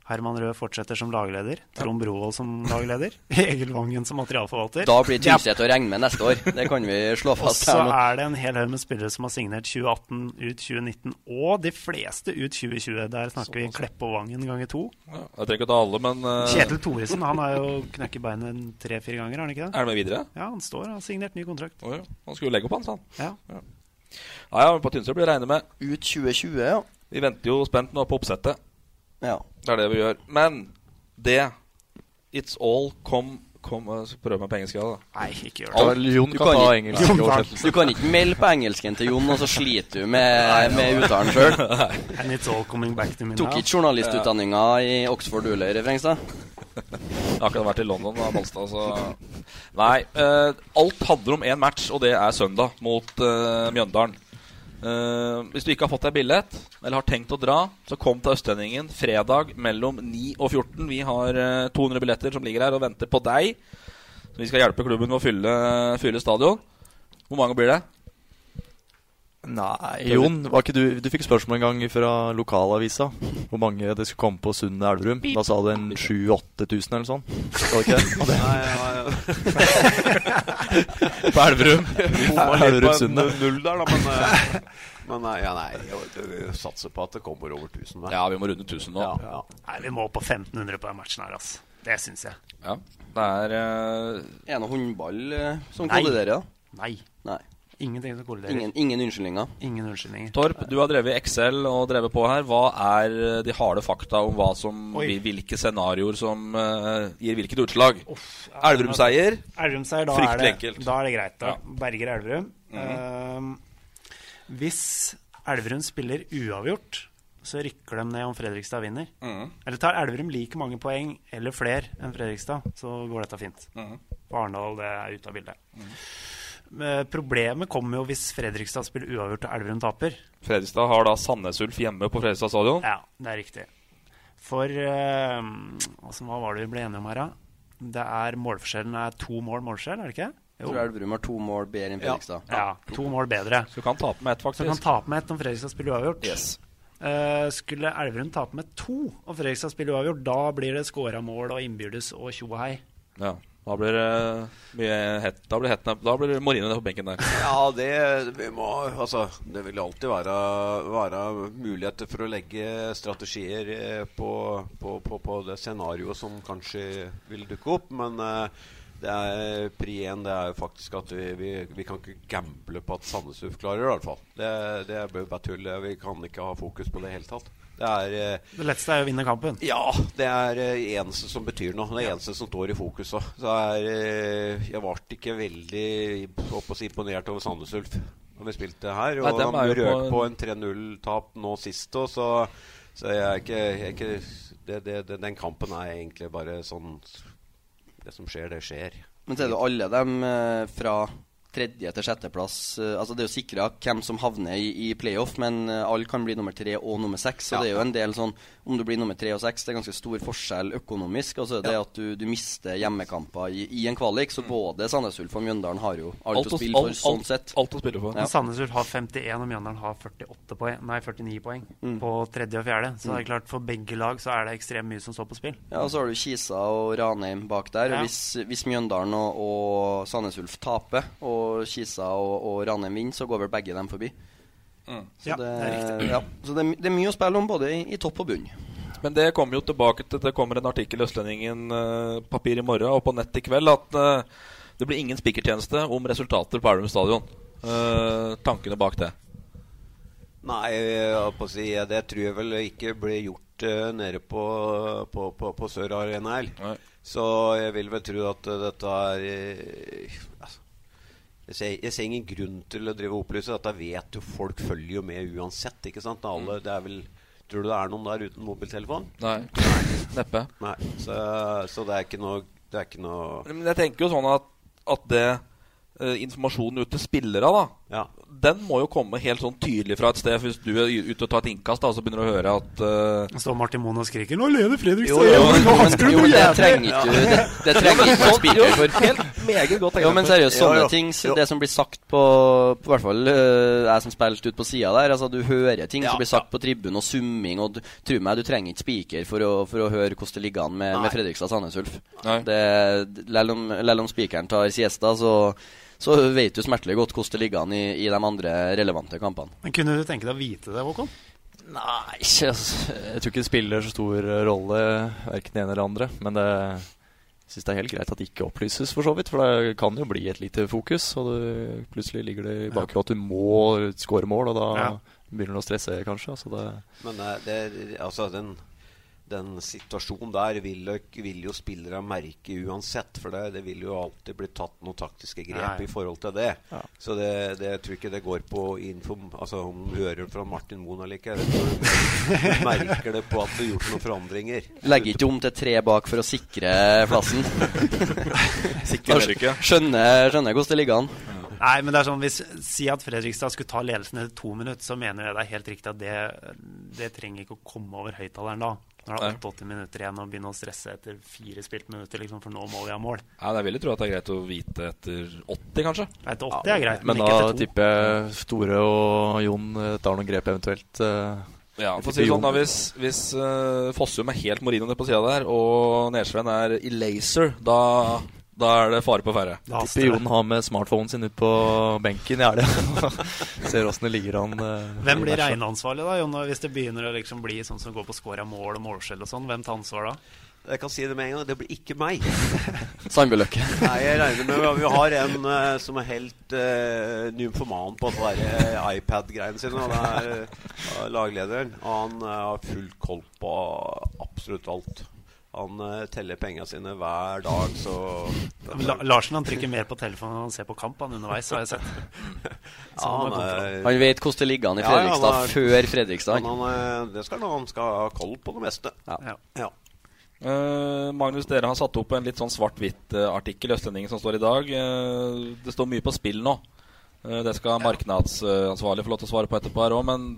Herman Røe fortsetter som lagleder. Trond Brovold som lagleder. Egil Vangen som materialforvalter. Da blir Tynset å regne med neste år. Det kan vi slå fast. Og så er det en hel haug med spillere som har signert 2018, ut 2019 og de fleste ut 2020. Der snakker vi Kleppe og Vangen ganger to. Jeg trenger ikke ta alle, men uh... Kjetil Thoresen han har jo knekket beinet tre-fire ganger, har han ikke det? Er han med videre? Ja, han står og har signert ny kontrakt. Oh, ja. Han skulle jo legge opp, han, sa han. Ja. Ja, ja, ja på Tynset blir det regnet med. Ut 2020, ja. Vi venter jo spent nå på oppsettet. Ja. Det er det vi gjør. Men det It's all come, Kom, prøv skal meg på engelsk. Da. Nei, ikke gjør Alt- Jon kan kan ta engelsk Jon, oversettelse. Du kan ikke melde på engelsken til Jon, og så sliter du med, med uttalen sjøl. And it's all coming back to me Tok ikke journalistutdanninga i Oxford du, i Frengstad? Jeg har akkurat vært i London, da, Balstad, så Nei. eh, alt handler om én match, og det er søndag mot eh, Mjøndalen. Eh, hvis du ikke har fått deg billett, eller har tenkt å dra, så kom til Østlendingen fredag mellom 9 og 14. Vi har uh, 200 billetter som ligger her og venter på deg. Så vi skal hjelpe klubben med å fylle, fylle stadion. Hvor mange blir det? Nei, Jon, var ikke du, du fikk spørsmål en gang fra lokalavisa hvor mange det skulle komme på Sund Elverum. Da sa du en 7000-8000 eller sånn. Var det ikke det? Og det? På Elverum. Elverum på en Sundet. null der, da, men, eh, men nei, ja, nei, jeg- vi satser på at det kommer over 1000. Der. Ja, vi må runde 1000 nå. Ja, ja. Nei, vi må på 1500 på den matchen her, altså. Det syns jeg. Ja, det er uh... Det noe håndball eh, som kolliderer? da? Nei. Nei. Ingenting som kolliderer. Ingen, ingen unnskyldninger? Ingen unnskyldninger. Torp, du har drevet Excel og drevet på her. Hva er eh, de harde fakta om hva som, Oi. hvilke scenarioer som uh, gir hvilket utslag? Elverum-seier. Elverum-seier, da, er det- da er det greit. Da Ja. berger Elverum. Ehm, hvis Elverum spiller uavgjort, så rykker de ned om Fredrikstad vinner. Mhm. Eller tar Elverum like mange poeng eller flere enn Fredrikstad, så går dette fint. Mhm. På Arendal det er ute av bildet. Eh, Problemet kommer jo hvis Fredrikstad spiller uavgjort og Elverum taper. Fredrikstad har da Sandnes Ulf hjemme på Fredrikstad stadion. Ja, det er riktig. For uh, altså, Hva var det vi ble enige om her, da? Det er Målforskjellen er to mål målforskjell, er det ikke? Jeg tror Elverum har to mål bedre enn Fredrikstad. Ja, to mål bedre. Så du kan tape med ett, Så kan faktisk. tape med ett om Fredrikstad spiller uavgjort. Yes. Uh, skulle Elverum tape med to og Fredrikstad spiller uavgjort, da blir det skåra mål og innbyrdes og tjo og hei. Ja. Da blir det mye hett. Da blir, hettene, da blir det på benken der. Ja, det vi må Altså, det vil alltid være, være muligheter for å legge strategier eh, på, på, på, på det scenarioet som kanskje vil dukke opp, men eh, det er pri én er faktisk at vi, vi, vi kan ikke gamble på at Sandnes Ulf klarer det, i hvert fall. Det, det blir bare tull. Vi kan ikke ha fokus på det i hele tatt. Det er eh, Det letteste er å vinne kampen. ja, det er det eneste som betyr noe. Det eneste som står i fokus. òg. Så er, eh, jeg ble ikke veldig si, imponert over Sandnes Ulf når vi spilte her. Og Nei, de er røk på en- på en 3-0-tap nå sist òg, så, så jeg er ikke, jeg er ikke det, det, det, Den kampen er egentlig bare sånn Det som skjer, det skjer. Men så er det alle dem eh, fra tredje til sjetteplass eh, Altså Det er jo sikra hvem som havner i, i playoff, men eh, alle kan bli nummer tre og nummer seks. Så Ja. det er jo en del sånn Om du blir nummer tre og seks, det er ganske stor forskjell økonomisk. Altså Det Ja. at du, du mister hjemmekamper i, i en kvalik. Så både Sandnes Ulf og Mjøndalen har jo alt, Alt å spille for alt- sånn sett. alt å spille for. Ja. Men Sandnes Ulf har 51 og Mjøndalen har 48 poeng, nei 49 poeng på tredje og fjerde. Så det er klart for begge lag så er det ekstremt mye som står på spill. Ja, og så har du Kisa og Ranheim bak der. Hvis, hvis Mjøndalen og, og Sandnes Ulf taper, og Kisa og, og Ranheim vinner, så går vel begge dem forbi. Så Ja, det, det er. Ja, så det, er det er mye å spille om, både i, i topp og bunn. Men det kommer jo tilbake til Det kommer en artikkel i Østlendingen eh, papir i morgen og på nett i kveld at uh, det blir ingen spikertjeneste om resultater på Elverum stadion. Uh, tankene bak det. Nei, jeg på å si, det tror jeg vel ikke blir gjort nede på, på, på, på Sør Arena. Så jeg vil vel tro at dette er altså, jeg, ser, jeg ser ingen grunn til å drive og opplyse. Dette vet jo folk følger jo med uansett. ikke sant? Alle, det er vel, Tror du det er noen der uten mobiltelefon? Nei. Neppe. Nei, så, så det er ikke noe, det er ikke noe Men jeg tenker jo sånn at, at det eh, informasjonen ut til spillere, da Ja. Den må jo komme helt sånn tydelig fra et sted. Hvis du er ute og tar et innkast, da, så begynner du å høre at uh... Står Martin Moen og skriker 'Nå leder Fredrikstad Jo, jo! Nå men- jo, men det trenger ikke du Det, det trenger ikke man spiker for. Helt meget godt Jo, men seriøst, Ja, sånne ja. ting så Det som blir sagt på, på hvert fall uh, jeg som spilte ut på sida der Altså Du hører ting Ja, som blir sagt på tribunen, og summing, og tro meg, du trenger ikke spiker for for å høre hvordan det ligger an med, med Fredrikstad Sandnes Ulf. Selv om spikeren tar siesta, så så vet du smertelig godt hvordan det ligger an i, i de andre relevante kampene. Men Kunne du tenke deg å vite det, Håkon? Nei, ikke, altså, jeg tror ikke det spiller så stor rolle, verken det ene eller det andre. Men det, jeg syns det er helt greit at det ikke opplyses, for så vidt. For det kan jo bli et lite fokus, og det, plutselig ligger det i bakhodet at du må skåre mål, og da Ja. begynner du å stresse, kanskje. Altså det, Men eh, det, altså den, den situasjonen der vil, vil jo spillere merke uansett. For det, det vil jo alltid bli tatt noen taktiske grep Nei. i forhold til det. Ja. Så det, det jeg tror ikke det går på info, altså om du hører fra Martin Moen eller ikke. Du merker det på at du har gjort noen forandringer. Legger ikke om til tre bak for å sikre plassen. Sikre. Skjønner, skjønner hvordan det ligger an. Nei, men det er sånn, hvis Si at Fredrikstad skulle ta ledelsen etter to minutter, så mener jeg det er helt riktig at det, det trenger ikke å komme over høyttaleren da. Når det er 88 minutter igjen og begynne å stresse etter fire spilte minutter, liksom, for nå må vi ha mål. Ja, jeg vil jeg tro at det er greit å vite etter 80, kanskje. Etter 80 er greit, men, men ikke da etter to. tipper jeg Store og Jon tar noen grep eventuelt. eh, Ja, for å si sånn da, Hvis, hvis uh, Fossum er helt Morino nede på sida der, og Nesven er i laser, da, da er det fare på ferde. Tipper Jon har med smartphonen sin ut på benken i helga. Ser åssen det ligger an. Uh, Hvem blir regneansvarlig da, Jon, hvis det begynner å liksom bli sånn som går på score av mål og målskjell og sånn? Hvem tar ansvar da? Jeg kan si det med en gang. Det blir ikke meg. Sandbøløkke. Nei, jeg regner med Vi har en uh, som er helt uh, nymfoman på å eh, iPad-greiene sine. Og det er uh, laglederen. Og han har full koll på absolutt alt. Han eh, teller pengene sine hver dag, så La Larsen han trykker mer på telefonen enn han ser på kamp han underveis, har jeg sett. Ja, han er- Han vet hvordan det ligger an i Ja, ja, er- før Fredrikstad. Han, eh, det skal han, han skal ha koll på det meste. Ja. Ja. Eh, Magnus, dere har satt opp en litt sånn svart-hvitt-artikkel i Østlendingen som står i dag. Uh, det står mye på spill nå. Eh, det skal markedsansvarlig få lov til å svare på etterpå her òg, men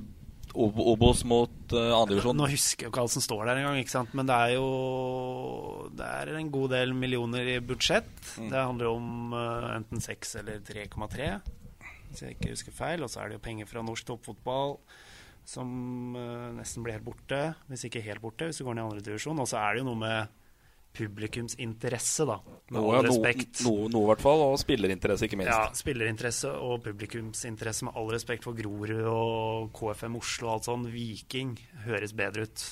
Obos mot uh, andredivisjon Nå husker jeg ikke alt som står der engang, ikke sant? men det er jo Det er en god del millioner i budsjett. Mm. Det handler om uh, enten 6 eller 3,3, hvis jeg ikke husker feil. Og så er det jo penger fra norsk toppfotball som uh, nesten blir helt borte, hvis ikke helt borte, hvis du går ned i andre divisjon. Og så er det jo noe med publikumsinteresse, da. Med Noe, all respekt. noe, noe i hvert fall, og spillerinteresse, ikke minst. Ja, spillerinteresse og publikumsinteresse med all respekt for Grorud og KFM Oslo og alt sånn. Viking høres bedre ut.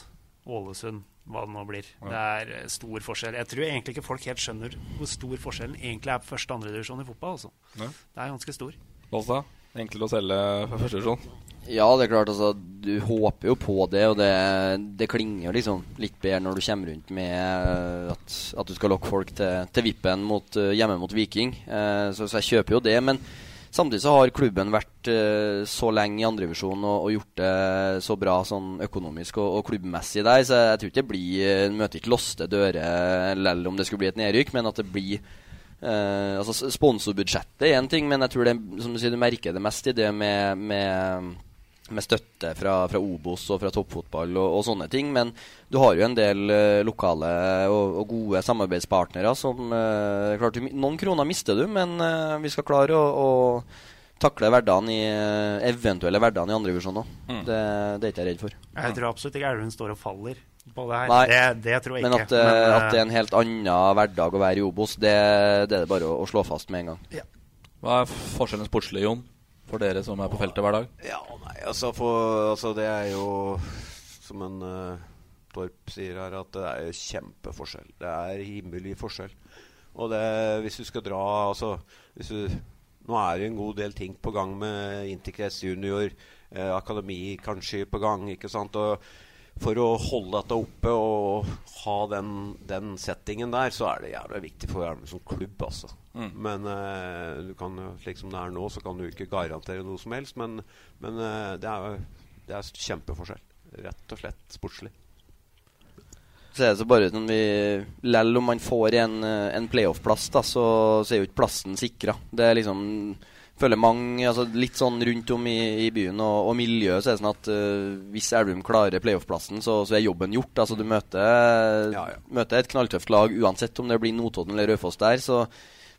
Ålesund, hva det nå blir. Ja. Det er eh, stor forskjell. Jeg tror egentlig ikke folk helt skjønner hvor stor forskjellen egentlig er på første og andre divisjon i fotball. Altså. Ja. Det er ganske stor. Balstad, enklere å selge for første divisjon? Ja, det er klart, altså. Du håper jo på det, og det, det klinger liksom litt bedre når du kommer rundt med eh, at, at du skal lokke folk til, til vippen mot, eh, hjemme mot Viking. Eh, så, så jeg kjøper jo det. Men samtidig så har klubben vært eh, så lenge i andredivisjon og, og gjort det så bra sånn økonomisk og, og klubbmessig der, så jeg tror ikke det blir eh, Møter ikke låste dører lell om det skulle bli et nedrykk, men at det blir Eh, altså Sponsorbudsjettet er én ting, men jeg tror det, som du sier, du merker det mest i det med, med, med støtte fra, fra Obos og fra toppfotball og, og sånne ting. Men du har jo en del uh, lokale og, og gode samarbeidspartnere som uh, klart, Noen kroner mister du, men uh, vi skal klare å, å takle hverdagen i, eventuelle hverdagen i andrevisjon òg. Mm. Det, det er ikke jeg redd for. Jeg tror absolutt ikke Elven står og faller på det her. Nei, det, det tror jeg men ikke. at, Men, at det er en helt annen hverdag å være i Obos, det, det er det bare å, å slå fast med en gang. Hva er forskjellen sportslig, Jon, for dere som er på feltet hver dag? Ja, nei, altså, for, altså Det er jo som en uh, Torp sier her, at det er jo kjempeforskjell. Det er himmelvid forskjell. Og det, hvis du skal dra altså, hvis du, Nå er det en god del ting på gang med Intercress junior, eh, akademi kanskje på gang. ikke sant? Og for å holde dette oppe og ha den, den settingen der, så er det jævlig viktig for Elverum som klubb, altså. Mm. Men uh, du kan, slik som det er nå, så kan du ikke garantere noe som helst. Men, men uh, det, er, det er kjempeforskjell. Rett og slett sportslig. Så er det så bare sånn vi Lell om man får en, eh, en playoff-plass, da, så, så er jo ikke plassen sikra. Det er liksom føler mange, altså Litt sånn rundt om i, i byen og, og miljøet så er det sånn at uh, hvis Elverum klarer playoff-plassen, så, så, er jobben gjort. Altså Du møter, ja, ja. møter et knalltøft lag uansett om det blir Notodden eller Raufoss der. Så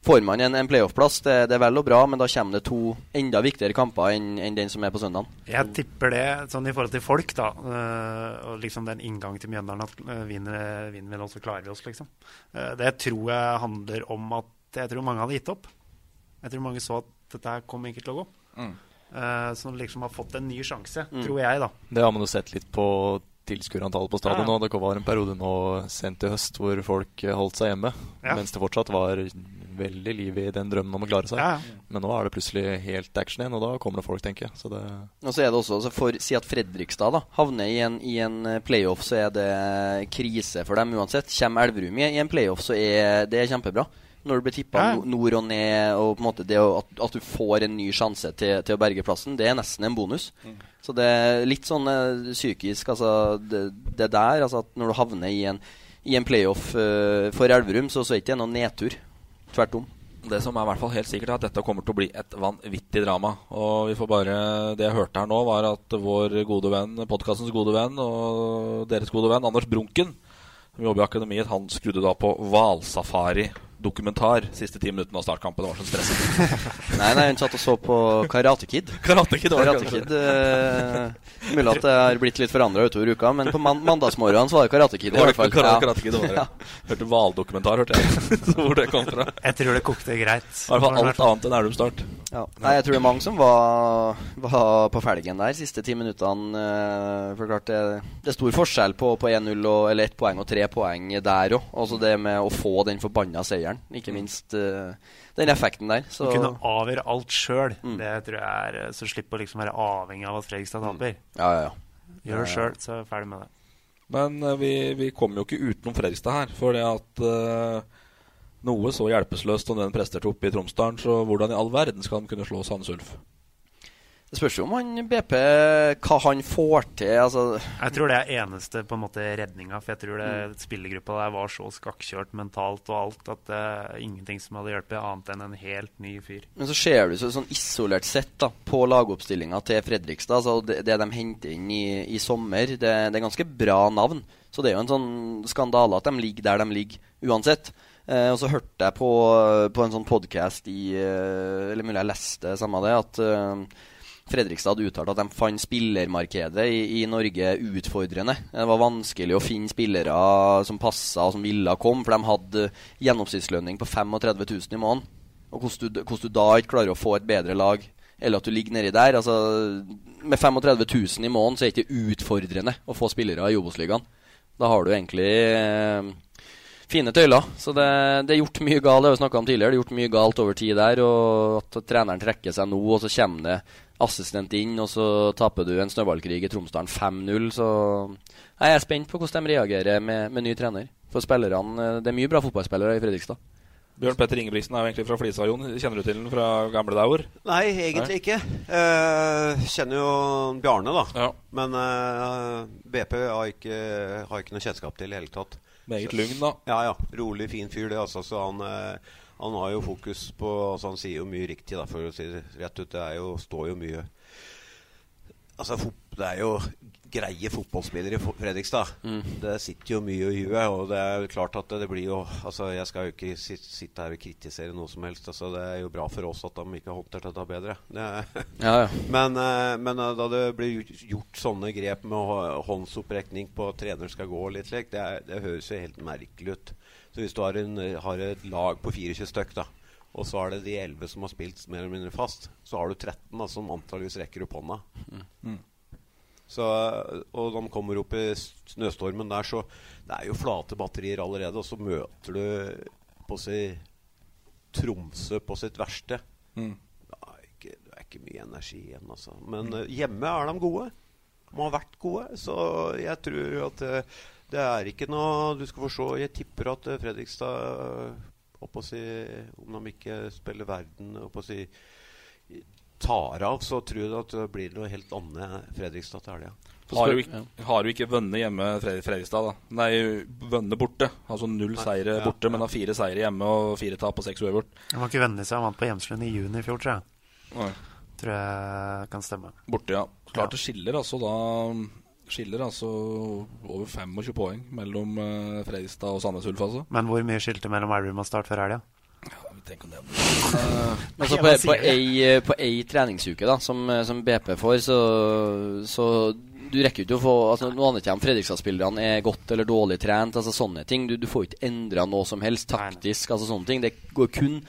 får man en, en playoff-plass, det, det, er vel og bra, men da kommer det to enda viktigere kamper enn, enn den som er på søndag. Jeg tipper det, sånn i forhold til folk, da, uh, og liksom den inngangen til Mjøndalen at uh, vinner, vinner vi nå, så klarer vi oss, liksom. det tror jeg handler om at jeg tror mange hadde gitt opp. Jeg tror mange så at dette her kom ikke til å gå. Mm. Uh, som liksom har fått en ny sjanse, mm. tror jeg, da. Det har man jo sett litt på tilskuerantallet på stadion. Ja. Det var en periode nå sent i høst hvor folk holdt seg hjemme. Ja. Mens det fortsatt var veldig liv i den drømmen om å klare seg. Ja. Men nå er det plutselig helt action igjen, og da kommer det folk, tenker jeg. Så det og så er det også, for Si at Fredrikstad da havner i en, i en playoff, så er det krise for dem uansett. Kommer Elverum i en playoff, så er det kjempebra når du blir tippa ja. nord og ned, og på en måte det at, at, du får en ny sjanse til, til, å berge plassen, det er nesten en bonus. Mm. Så det er litt sånn uh, psykisk, altså det, det, der, altså at når du havner i en, i en playoff uh, for Elverum, så, så er det ikke noen nedtur. Tvert om. Det som er i hvert fall helt sikkert, er at dette kommer til å bli et vanvittig drama. Og vi får bare Det jeg hørte her nå, var at vår gode venn, podkastens gode venn og deres gode venn, Anders Brunken, som jobber i Akademiet, han skrudde da på hvalsafari dokumentar siste ti minuttene av startkampen. Det var så stresset. nei, nei, hun satt og så på Karate Kid. Karate Kid, Karate Kid uh, Mulig at det har blitt litt forandra utover uka, men på man mandagsmorgenen så var det Karate Kid. i hvert fall Karate, karate Kid, ja. Hørte hvaldokumentar, hørte jeg. Hvor det kom fra. Jeg tror det kokte greit. I hvert fall alt annet enn Elverum Start. Ja. Nei, jeg tror det er mange som var, var på felgen der siste ti minuttene. Uh, for klart det, det, er stor forskjell på, på 1-0 eller 1 poeng og 3 poeng der òg. Altså det med å få den forbanna seieren seieren. Ikke minst uh, den effekten der. Så. Å kunne avgjøre alt sjøl, mm. det tror jeg er eh, Så slippe å liksom være avhengig av at Fredrikstad taper. Mm. Ja, ja, ja. Gjør det sjøl, så er vi ferdig med det. Men uh, vi, vi kommer jo ikke utenom Fredrikstad her. For det at uh, noe så hjelpeløst som den presterte oppe i Tromsdalen, så hvordan i all verden skal de kunne slå Sandnes Ulf? Det spørs jo om han BP hva han får til. Altså. Jeg tror det er eneste på en måte redninga. For jeg tror det mm. spillergruppa der var så skakkjørt mentalt og alt at det er ingenting som hadde hjulpet, annet enn en helt ny fyr. Men så ser du så, sånn isolert sett da, på lagoppstillinga til Fredrikstad, altså det, det, de henter inn i, i sommer, det, det, er ganske bra navn. Så det er jo en sånn skandale at de ligger der de ligger, uansett. Eh, og så hørte jeg på, på en sånn podkast i eh, Eller mulig jeg leste samme det, at eh, Fredrikstad uttalt at de fant spillermarkedet i, i, Norge utfordrende. Det var vanskelig å finne spillere som passa og som ville komme, for de hadde gjennomsnittslønning på 35 000 i måneden. Og hvordan du, hvordan du, da ikke klarer å få et bedre lag, eller at du ligger nedi der altså, Med 35 000 i måneden så er det ikke utfordrende å få spillere i Obos-ligaen. Da har du egentlig eh, fine tøyler. Så det, det, er gjort mye galt. Det har vi snakka om tidligere. Det er gjort mye galt over tid der. Og at treneren trekker seg nå, og så kommer det assistent inn, og så taper du en snøballkrig i Tromsdalen 5-0. Så jeg er spent på hvordan de reagerer med, med ny trener. For spillerne eh, Det er mye bra fotballspillere i Fredrikstad. Bjørn Petter Ingebrigtsen er jo egentlig fra Flisa, Jon. Kjenner du til den fra gamle dager? Nei, egentlig Nei. ikke. Uh, kjenner jo Bjarne, da. Ja. Men uh, eh, BP har ikke, har ikke noe kjennskap til i det hele tatt. Meget lugn, da. Ja, ja. Rolig, fin fyr, det. altså. Så han... Uh, han har jo fokus på altså Han sier jo mye riktig, da, for å si det rett ut. Det er jo, står jo mye Altså, det er jo greie fotballspillere i Fredrikstad. Mm. Det sitter jo mye i huet. Og det er jo klart at det, det blir jo Altså, jeg skal jo ikke sitte her og kritisere noe som helst. Altså, det er jo bra for oss at de ikke har håndtert dette bedre. Det, ja, ja. Men, eh, men, eh, da det blir gjort sånne grep med håndsopprekning på at trener skal gå litt slik, det, det høres jo helt merkelig ut. Så hvis du har, en, har et lag på 24 stykk, da, og så er det de 11 som har spilt mer eller mindre fast, så har du 13 da, som antageligvis rekker opp hånda. Mm. Så, og de kommer opp i snøstormen der, så det er jo flate batterier allerede. Og så møter du på si Tromsø på sitt verste. Mm. Det, er ikke, det, er ikke, mye energi igjen, altså. Men mm. hjemme er de gode. De har vært gode. Så jeg tror at uh, det er ikke noe Du skal få se. Jeg tipper at eh, Fredrikstad eh, si, Om de ikke spiller verden si, tar av, så tror jeg at det blir noe helt annet Fredrikstad til helga. Har jo ikke, har jo ikke vunnet hjemme Fredrikstad, da. Nei, vunnet borte. Altså null seire borte, ja. men har fire seire hjemme og fire tap og seks uavgjort. Han har ikke vennlig seg, han vant på Hjemslund i juni i fjor, tror jeg. Nei. Tror jeg kan stemme. Borte, ja. Klart det skiller altså da Skiller altså over 25 poeng mellom uh, Fredrikstad og Sandnes Ulf, altså. Men hvor mye skilte mellom Elverum og Start før helga? Tenk om det Altså på, på, ei, på ei treningsuke da som, som BP får, så, så du rekker ikke å få altså, Noe annet om Fredrikstad-spillerne er godt eller dårlig trent. Altså Sånne ting. Du, du får ikke endra noe som helst taktisk. altså sånne ting Det går kun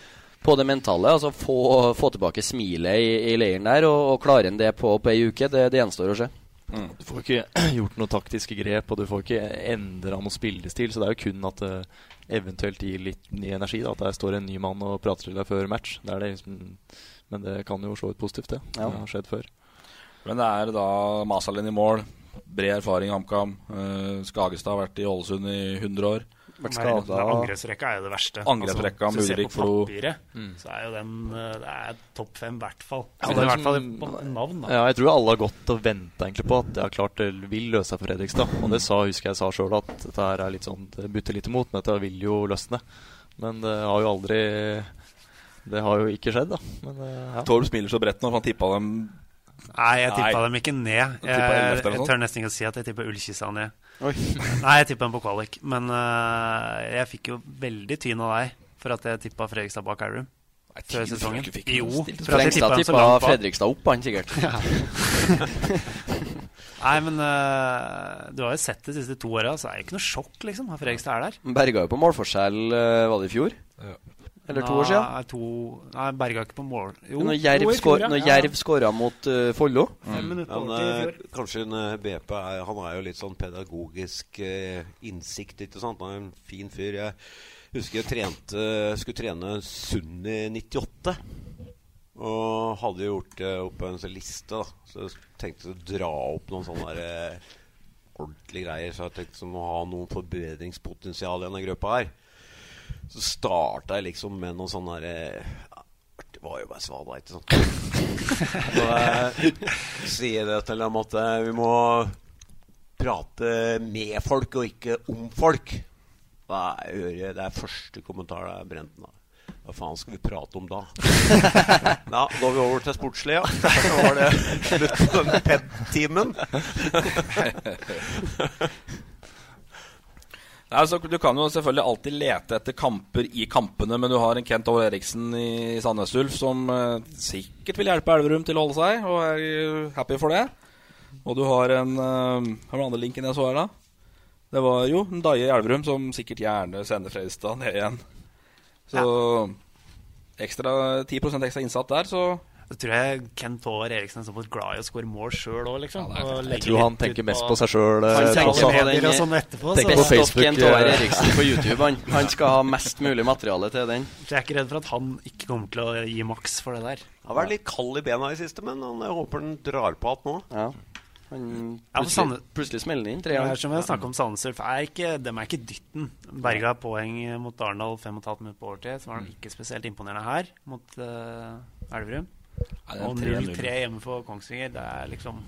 på det mentale. altså Få, få tilbake smilet i, i leiren der, og, og klare en det på, på ei uke. Det, det gjenstår å se. Mm. Du får ikke gjort noen taktiske grep, og du får ikke endra noen spillestil. Så det er jo kun at det eventuelt gir litt ny energi. Da, at der står en ny mann og prater til deg før match. Det det liksom, men det kan jo slå ut positivt, det. Ja. Det har skjedd før. Men det er da Masalin i mål. Bred erfaring i HamKam. Uh, Skagestad har vært i Ålesund i 100 år. Vært skada. Angrepsrekka er jo det verste. Angrepsrekka altså, med Ulrik Flo. Mm. Så er jo den uh, Det er topp fem, i hvert fall. Ja, det er i hvert fall på navn. Da. Ja, jeg tror alle har gått og venta på at det har klart det vil løse seg for Fredrikstad. Og det sa, husker jeg sa sjøl, at dette her er litt sånn Det butter litt imot, men dette vil jo løsne. Men det har jo aldri Det har jo ikke skjedd, da. Men, uh, ja. Torp smiler så bredt nå, for han tippa dem Nei, jeg tippa dem ikke ned. Jeg, jeg, jeg tør nesten ikke å si at jeg tippa Ullkisa ned. Nei, jeg tippa dem på kvalik. Men uh, jeg fikk jo veldig tyn av deg for at jeg tippa Fredrikstad bak Aurum. Før sesongen. Jo, for at jeg tippa dem så langt bak. Fredrikstad opp, han sikkert. Nei, men uh, du har jo sett det de siste to åra, så er det ikke noe sjokk, liksom. At Fredrikstad er der. Berga jo på målforskjell, uh, var det i fjor? Ja. Eller to år siden? Nei, to, nei berga ikke på mål. Jo, når Jerv, jo, skår, når Jerv skåra mot uh, Follo. Mm. Men, uh, kanskje en uh, BP er, Han er jo litt sånn pedagogisk uh, innsikt, ikke sant? Han er en fin fyr. Jeg husker jeg trente, skulle trene Sund i 98. Og hadde gjort det opp på en sånn liste, da. Så jeg tenkte å dra opp noen sånne der, ordentlige greier. Så jeg tenkte å ha noen forbedringspotensial i denne gruppa her. Så starta jeg liksom med noe sånn derre Det var jo bare svada, ikke sant. Så jeg sier det til dem at eh, vi må prate med folk og ikke om folk. Jeg Det er første kommentar det er. Hva faen skal vi prate om da? ja, Da går vi over til sportslig, ja. Så var det slutt på den PED-timen. Nei, så Du kan jo selvfølgelig alltid lete etter kamper i kampene, men du har en Kent Over Eriksen i Sandnes Ulf som eh, sikkert vil hjelpe Elverum til å holde seg, og er happy for det. Og du har en uh, Hva var den andre linken jeg så her, da? Det var jo en Daje i Elverum som sikkert gjerne sender Fredrikstad ned igjen. Så ja. ekstra 10% ekstra innsatt der, så så tror jeg Kent Håvard Eriksen er såpass glad i å skåre mål sjøl òg, liksom. Ja, jeg tror han tenker mest på seg sjøl. Han eh, tenker medier og sånn etterpå. Tenk på Facebook. Kent Håvard Eriksen på YouTube. Han, han, skal ha mest mulig materiale til den. Så jeg er ikke redd for at han ikke kommer til å gi maks for det der. Han har vært litt kald i bena i siste, men jeg håper han drar på igjen nå. Ja. Han plutselig, plutselig smeller det inn tre ganger. Som jeg snakka om Sandnesurf, er ikke, de er ikke dytten. Berga poeng mot Arendal 5 15 minutter på overtid, så var de ikke spesielt imponerende her mot uh, Elverum. Og 0-3 hjemme for Kongsvinger, det er liksom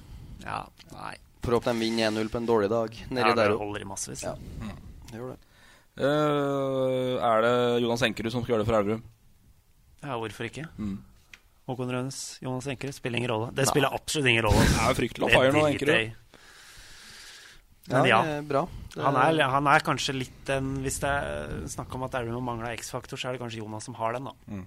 Ja, nei. For håpe de vinner 1-0 på en dårlig dag. Nedi ja, det holder i massevis. Ja. Mm. Det gjør det. Uh, er det Jonas Enkerud som skal gjøre det for Elverum? Ja, hvorfor ikke? Mm. Håkon Rønes, Jonas Enkerud spiller ingen rolle. Det spiller absolutt ingen rolle. Det er fryktelig å fire nå, Enkerud. Men ja, det er bra. Han er, han er, kanskje litt den Hvis det er snakk om at Elverum mangler X-faktor, så er det kanskje Jonas som har den, da. Mm.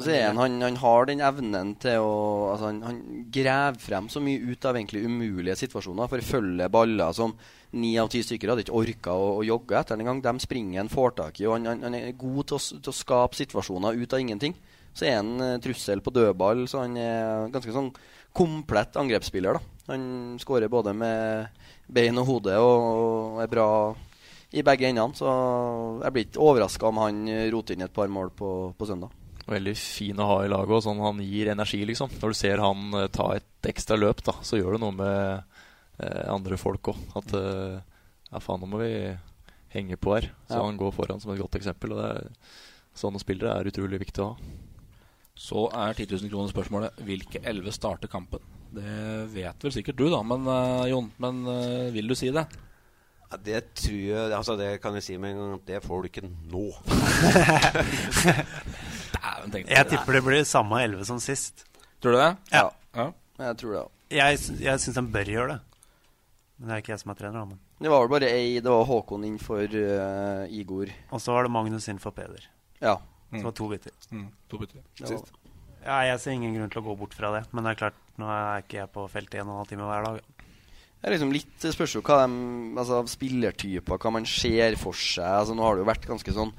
Er han, han, han, har den evnen til å altså han, han, graver frem så mye ut av egentlig umulige situasjoner. For følge baller som ni av ti stykker hadde ikke orka å, å, jogge etter engang. De springer han får tak i. Og han, er god til å, til å, skape situasjoner ut av ingenting. Så er han uh, trussel på dødball, så han er ganske sånn komplett angrepsspiller. da Han skårer både med bein og hode og, og er bra i begge endene. Så jeg blir ikke overraska om han roter inn et par mål på, på søndag. Veldig fin å ha i laget. Og sånn Han gir energi, liksom. Når du ser han uh, ta et ekstra løp, da, så gjør det noe med uh, andre folk òg. At uh, ja, faen, nå må vi henge på her. Så ja. han går foran som et godt eksempel. Og er, sånne spillere er utrolig viktig å ha. Så er 10 000 kroner spørsmålet hvilke elleve starter kampen. Det vet vel sikkert du, da, men Jon. Men vil du si det? Ja, det tror jeg altså Det kan jeg si med en gang. Det får du ikke nå. jeg tipper det blir samme elleve som sist. Tror du det? Ja. ja. Jeg tror det. Jeg, sy- jeg syns de bør gjøre det. Men det er ikke jeg som er trener. da, Men. Det var vel bare ei Det var Håkon inn for eh, Igor. Og så var det Magnus inn for Peder. Ja. Så det var to bytter. Mm, to bytter. Det var- Ja, jeg ser ingen grunn til å gå bort fra det. Men det er klart, nå er ikke jeg på feltet en og en halv time hver dag. Det er liksom litt det spørs jo hva de altså, spillertyper, hva man ser for seg. Altså, nå har det jo vært ganske sånn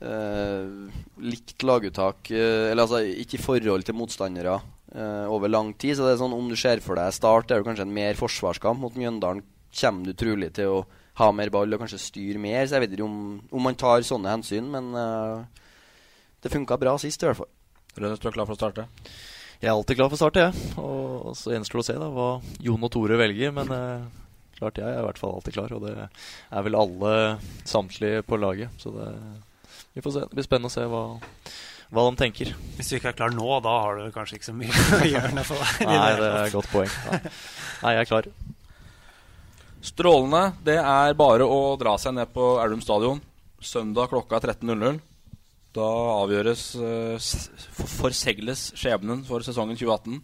likt laguttak eh, Eller altså ikke i forhold til motstandere eh, over lang tid. Så det er sånn om du ser for deg Start, er det kanskje en mer forsvarskamp. Mot Mjøndalen kommer du trolig til å ha mer ball og kanskje styre mer. Så jeg vet ikke om, om man tar sånne hensyn, men eh, det funka bra sist i hvert fall. Rønnes, du er klar for å starte? Jeg er alltid klar for å starte, jeg. Og så gjenstår det å se da hva Jon og Tore velger. Men eh, klart jeg er i hvert fall alltid klar, og det er vel alle samtlige på laget. Så det, vi får se. Det blir spennende å se hva, hva de tenker. Hvis du ikke er klar nå, da har du kanskje ikke så mye å gjøre. for deg. Nei, det er et godt poeng. Nei. Nei, jeg er klar. Strålende. Det er bare å dra seg ned på Elverum stadion søndag klokka 13.00. Da avgjøres uh, forsegles skjebnen for sesongen 2018.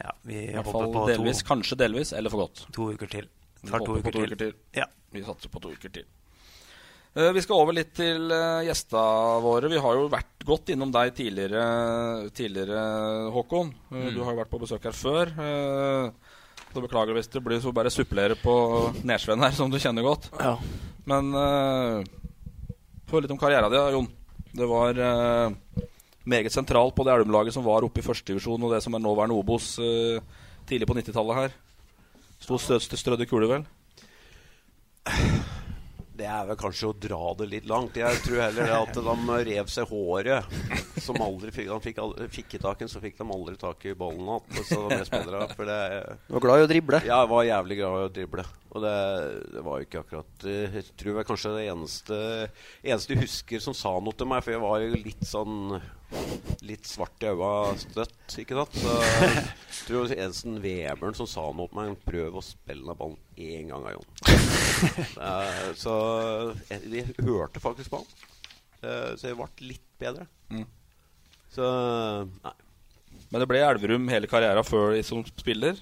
Ja, vi I hvert håper fall på delvis, to- kanskje delvis, eller for godt. To uker til. Vi to håper på to til. uker til. Ja. Vi satser på to uker til. Eh, vi skal over litt til uh, gjestene våre. Vi har jo vært godt innom deg tidligere, tidligere Håkon. Eh, Mm. Du har jo vært på besøk her før. Eh, så beklager hvis det blir så bare supplere på Nesven her, som du kjenner godt. Ja. Men få litt om karrieren din, Jon. Det var eh, meget sentralt på det Elverum-laget som var oppe i førstedivisjon, og det som er nåværende Obos eh, tidlig på 90-tallet her. Sto stø- til strødde kuler, vel? Det er vel kanskje å dra det litt langt. Jeg tror heller det at de rev seg håret. Som aldri fikk, de fikk, aldri, fikk i taken, så fikk de aldri tak i ballen igjen. Du var glad i å drible? Ja, jeg var jævlig glad i å drible. Og det, det var jo ikke akkurat eh, Jeg tror jeg kanskje det eneste Eneste jeg husker som sa noe til meg, for jeg var jo litt sånn Litt svart i øya støtt, ikke sant? Så jeg tror det eneste Vebjørn som sa noe til meg, prøv å spille ned ballen én gang, Jon. Eh, så jeg, jeg hørte faktisk på han. Eh, så jeg ble litt bedre. Mm. Så nei. Men det ble Elverum hele karrieren før som spiller?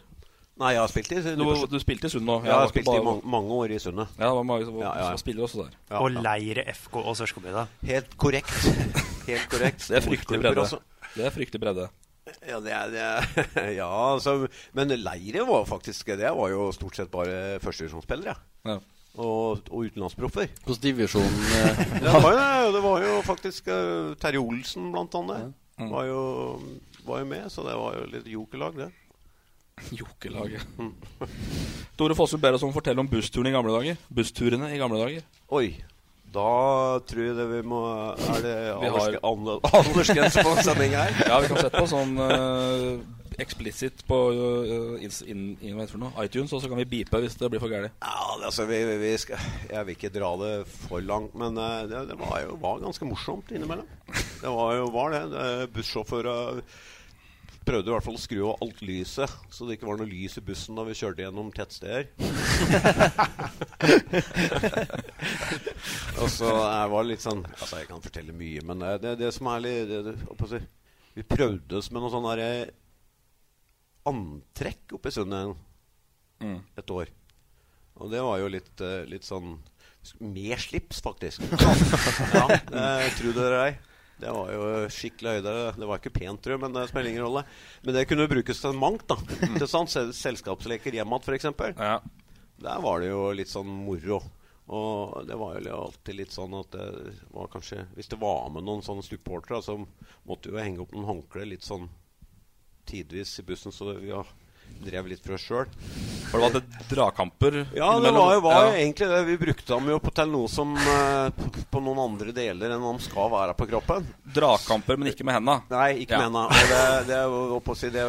Nei, jeg har spilt i Du, du spilte i Sund nå? Ja, jeg har spilt bare... i bare- mange, mange år i Sundet. Ja, det var mange som, Ja, ja, ja. som spiller også der. Ja, Og. Leire FK og Sørskogbygda. Helt korrekt. Helt korrekt. Det er fryktelig bredde. også. Det er fryktelig bredde. Ja, det er, det er, ja altså, men Leire var faktisk Det var jo stort sett bare førstedivisjonsspillere. Ja. Og, og utenlandsproffer. Hvilken divisjon eh, Det var jo, det var jo faktisk eh, Terje Olsen, blant annet. Var, jo, var jo med, så det var jo litt jokerlag, det. Jokerlaget. Mm. Tore Fossum ber oss om å fortelle om bussturene i gamle dager. Bussturene i gamle dager. Oi. Da tror jeg det vi må Er det aldersgrense på sending her? Ja, vi kan sette på sånn uh, eksplisitt på uh, in, in, noe? iTunes, og så kan vi beepe hvis det blir for gærent. Ja, altså, vi, vi, vi skal, Jeg vil ikke dra det for langt, men uh, det, det var jo var ganske morsomt innimellom. Det var jo var det. det Bussjåfører prøvde i hvert fall å skru av alt lyset, så det ikke var noe lys i bussen da vi kjørte gjennom tettsteder. Og så jeg var litt sånn Altså, jeg kan fortelle mye, men det, det, det som er litt det, det, Vi prøvde oss med noe sånn derre antrekk oppe i Sundet Mm. et år. Og det var jo litt, eh, litt sånn Med slips, faktisk. ja, det, tro det eller ei. Det var jo skikkelig høyde. Det var ikke pent, tror jeg, men det spiller ingen rolle. Men det kunne brukes til mangt. da Til sånn Selskapsleker hjemme igjen, f.eks. Ja. Der var det jo litt sånn moro. Og det var jo alltid litt sånn at det var kanskje Hvis det var med noen sånne supportere, så måtte vi jo henge opp noen håndklær litt sånn tidvis i bussen, så vi ja, drev litt for oss sjøl. For det var det dragkamper Ja, det var jo, var jo Ja. egentlig det. Vi brukte dem jo på, til noe som på, På noen andre deler enn de skal være på kroppen. Dragkamper, men ikke med henda? Nei, ikke Ja. med henda. Og det, det, si, det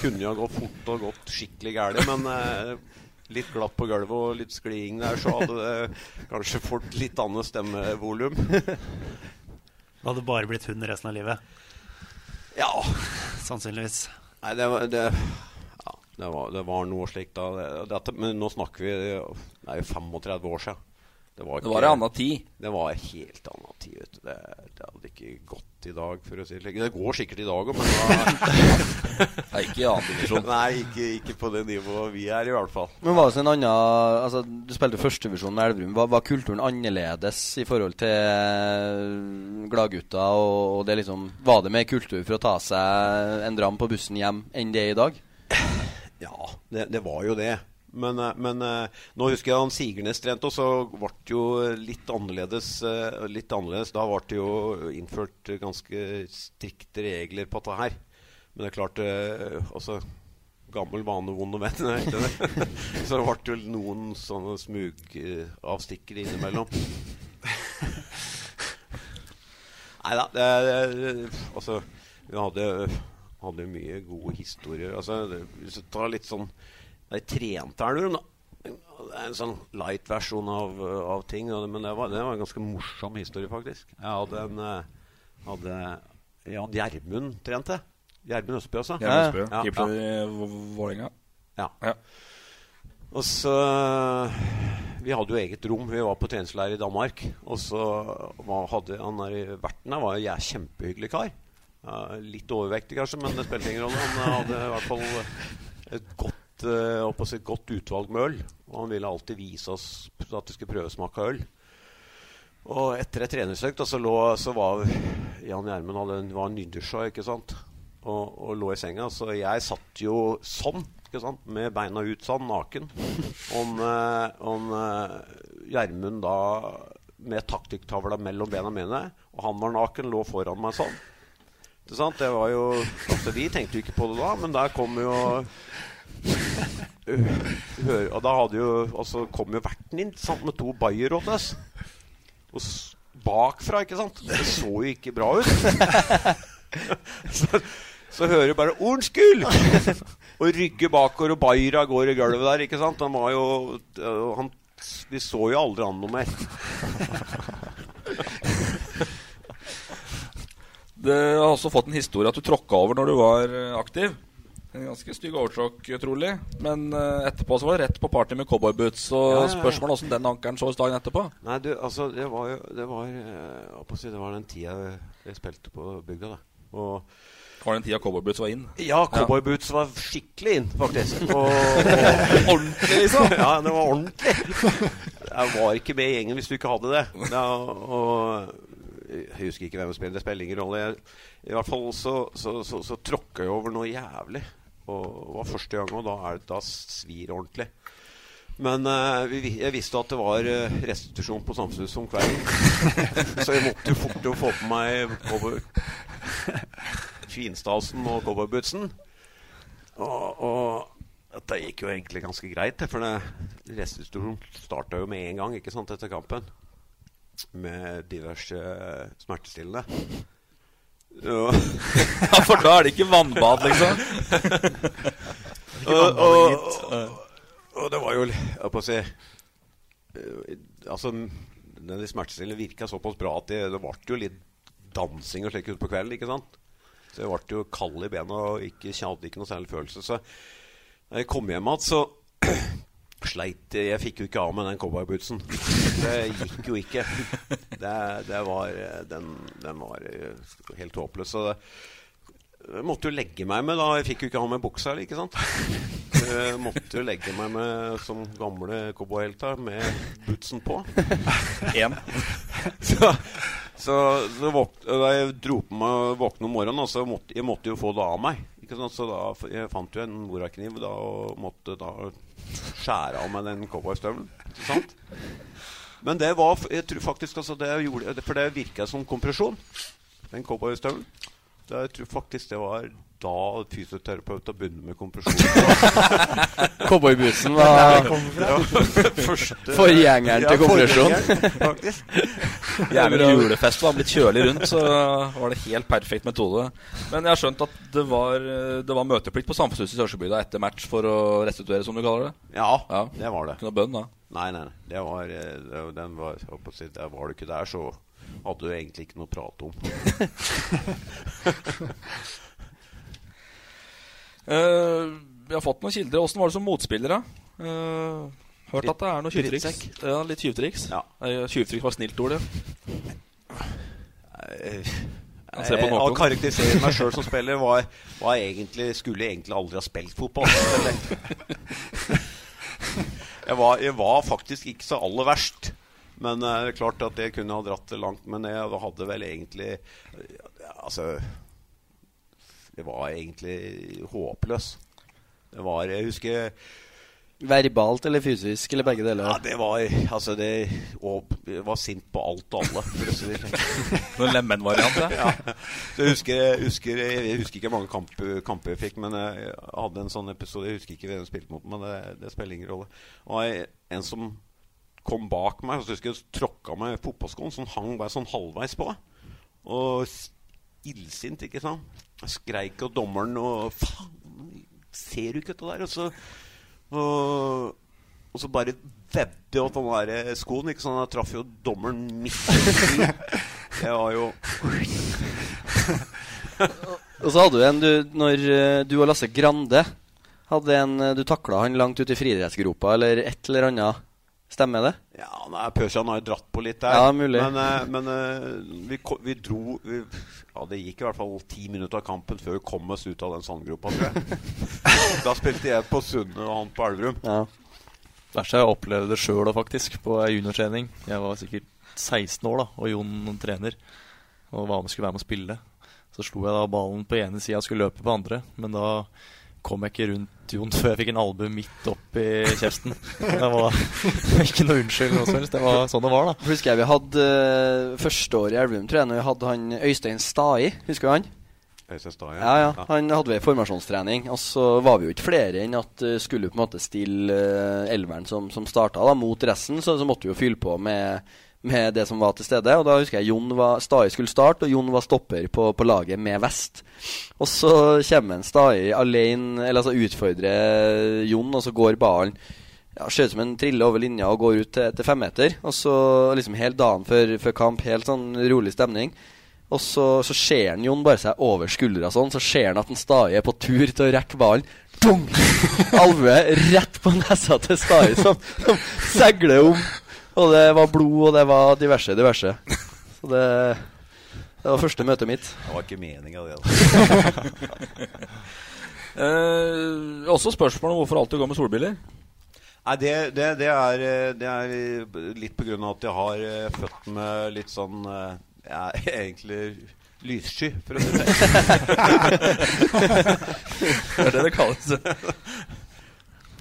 kunne jo gått fort og gått skikkelig gærent, men eh, litt glatt på gulvet og litt skliding der, så hadde det kanskje fått litt annet stemmevolum. Det hadde bare blitt hund resten av livet. Ja. Sannsynligvis. Nei, det var det, det, var, det var noe slikt da. Dette, men nå snakker vi Det er jo 35 år siden. Det var, Det var en annen tid. Det var en helt annen tid. vet du. Det, det hadde ikke gått i dag, for å si det slik. Det går sikkert i dag òg, men da Nei, ikke i annen divisjon. Nei, ikke, ikke på det nivået vi er, i hvert fall. Men var det en annen altså, Du spilte førstevisjon med Elverum. Var, var kulturen annerledes i forhold til eh, gladgutta? Og, og det liksom, var det mer kultur for å ta seg en dram på bussen hjem enn det er i dag? Ja, det, det var jo det. Men, eh, men eh, nå husker jeg han Sigernes trente, og så ble det jo litt annerledes. eh, Litt annerledes. Da ble det jo innført ganske strikte regler på dette her. Men det er klart altså, Gammel vane, venn. er ikke det? så det ble jo noen sånne smugavstikkere innimellom. Nei da. Altså, vi hadde, hadde jo mye gode historier. Altså, det, hvis du tar litt sånn De trente Elverum, da. Det er en sånn light versjon av, av ting. Men det var, det var en ganske morsom historie, faktisk. Jeg hadde en eh, hadde Jan Gjermund trente. Gjermund. Gjermund Østby, Ja, keeper ja. i Vålerenga. Ja. Ja. Og så Vi hadde jo eget rom. Vi var på treningsleir i Danmark. Og så hadde han der verten der var jo jeg kjempehyggelig kar. Litt overvektig kanskje, men det spilte ingen rolle. Han hadde i hvert fall et godt, eh, et godt utvalg med øl. Og han ville alltid vise oss at vi skulle prøvesmake øl. Og etter et treningsøkt så, lå, så var Jan Gjermund var nydusja, ikke sant? Og, og lå i senga. Så jeg satt jo sånn, ikke sant? med beina ut sånn, naken. Om, eh, om eh, Gjermund da med taktikktavla mellom bena mine, og han var naken, lå foran meg sånn. Ikke sant? Det var jo altså, Vi tenkte jo ikke på det da, men der kom jo og da hadde jo altså, kom jo verten inn sant, med to bayer åt oss. Og bakfra, ikke sant? Det så jo ikke bra ut. så, så hører du bare 'Unnskyld!' og rygger bakover, og Bayra går i gulvet der, ikke sant? Han var jo han, Vi så jo aldri han noe mer. Du har også fått en historie at du tråkka over når du var eh, aktiv. En ganske stygg overtråkk, trolig. Men uh, etterpå så var det rett på party med cowboyboots. Og Ja, ja, ja. spørsmålet åssen den ankeren så ut dagen etterpå. Nei, du, altså, det var jo Det var, eh, det var den tida jeg spilte på bygda, da. Og Var den tida cowboyboots var inn? Ja, cowboyboots var skikkelig inn, faktisk. Og, Ordentlig, liksom? Ja, det var ordentlig. Jeg var ikke med i gjengen hvis du ikke hadde det. Ja, og jeg husker ikke hvem som spiller, det spiller ingen rolle. Jeg, I hvert fall så, så, så, så tråkka jeg over noe jævlig. Og var første gang, og da, er da svir ordentlig. Men uh, vi, jeg visste at det var uh, restitusjon på Samfunnshuset om kvelden. så jeg måtte jo fort å få på meg cowboy- finstasen og cowboybootsen. Og, og dette gikk jo egentlig ganske greit, for restitusjonen starta jo med en gang ikke sant, etter kampen. Med diverse eh, smertestillende. Ja, for da er det ikke vannbad, liksom. og, og, og, og det var jo Jeg på å si eh, Altså, den smertestillende virka såpass bra at det, det ble jo litt dansing og slik utpå kvelden, ikke sant? Så jeg ble jo kald i bena og ikke, hadde ikke noe særlig følelse. Så da jeg kom hjem igjen, så sleit jeg Jeg fikk jo ikke av meg den cowboybootsen. Det gikk jo ikke. Det, det var eh, den, den var eh, helt håpløs. Så jeg måtte jo legge meg med da. Jeg fikk jo ikke ha med buksa, ikke sant? Jeg måtte jo legge meg med som gamle cowboyhelta med bootsen på. Én. Så, så, så våk, da jeg dro på meg våkne om morgenen, så måtte jeg måtte jo få det av meg. Så da jeg fant jo en morakniv da, og måtte da skjære av meg den cowboystøvelen. Men det var Jeg tror faktisk altså, det gjorde, For det virka som kompresjon, den cowboystøvelen. Det, jeg tror faktisk det var da fysioterapeuten begynte med kompresjon. Cowboybussen var forgjengeren til kompresjon. Jævlig julefest var blitt kjølig rundt, så var det helt perfekt metode. Men jeg har skjønt at det var, det var møteplikt på Samfunnshuset i Sørseby etter match for å restituere, som du kaller det. Ja, Ja. det var det. Noe bønn, da. Nei, nei. Det var, eh, det, den var, si, der var du ikke der, så hadde du egentlig ikke noe å prate om. Eh, vi har fått noen kilder. Åssen var det som motspiller, da? Eh, Hørt at det er noe tjuvtriks. Ja, litt tjuvtriks. Ja. Eh, Tjuvtriks var snilt ord, det. Jeg- har karakterisert meg sjøl som spiller var, var egentlig, skulle egentlig aldri ha spilt fotball. Jeg, var, jeg var faktisk ikke så aller verst. Men eh, det er klart at jeg kunne ha dratt det langt. Men jeg hadde vel egentlig eh, Altså Det var egentlig håpløs. Det var Jeg husker Verbalt eller fysisk, eller begge deler? Ja, det var Altså, det og, Jeg var sint på alt og alle. Noen lemen-variant, ja. Så jeg husker, jeg husker, jeg husker ikke mange kamper, kamper jeg fikk, men jeg hadde en sånn episode Jeg husker ikke hvem jeg spilte mot, men det, det spiller ingen rolle. Og jeg, en som kom bak meg, så husker jeg tråkka meg i fotballskoen, som hang bare sånn halvveis på. Og illsint, ikke sant. Jeg skreik av dommeren og Faen, ser du ikke dette der? Og så og, og så bare vedde jo at den der skoen. Ikke sånn, Jeg traff jo dommeren midt i Det var jo Og så hadde du en du, når eh, du og Lasse Grande hadde en eh, Du takla han langt ut i friidrettsgropa, eller et eller annet. Stemmer det? Ja, nei, Pøsjan har jo dratt på litt der. Ja, mulig. Men, eh, men eh, vi, vi dro vi, Ja, det gikk i hvert fall ti minutter av kampen før vi kom oss ut av den sandgropa, da spilte jeg på Sunne og han på Elverum. Ja. Verst jeg opplevde det sjøl faktisk, på juniortrening. Jeg var sikkert 16 år da, og Jon trener. Og var med, skulle være med å spille. Så slo jeg da ballen på ene sida og skulle løpe på andre. Men da kom jeg ikke rundt Jon før jeg fikk en albue midt opp i kjeften. Det var ikke noe unnskyld noe som helst. Det var sånn det var, da. Husker jeg vi hadde uh, første år i Elverum, tror jeg, når vi hadde han Øystein Stai. Husker du han? Øystein Stai, ja. ja, Han hadde vi i formasjonstrening. Og så var vi jo ikke flere enn at uh, skulle på en måte stille uh, elveren som, som starta da, mot resten, så, så måtte vi jo fylle på med, med det som var til stede. Og da husker jeg Jon var, Stai skulle starte, og Jon var stopper på, på laget med vest. Og så kommer en Stai alene, eller altså utfordrer Jon, og så går ballen ja, Ser ut som en triller over linja og går ut til, til femmeter. Og så liksom helt dagen før, før kamp, helt sånn rolig stemning. Og så, så ser han Jon bare seg over skuldra sånn, så ser han at en Stai er på tur til å rekke ballen. Dung! Alvue rett på nesa til Stai, som, som segler om. Og det var blod, og det var diverse, diverse. Så det, det var første møtet mitt. Det var ikke meninga, det. Altså. Eh, også spørsmål om hvorfor alltid går med solbriller. Nei, det, det, det, er, eh, det er litt på grunn av at jeg har føttene født med litt sånn eh, Jeg er egentlig lyssky, for å si det Det er det det kalles.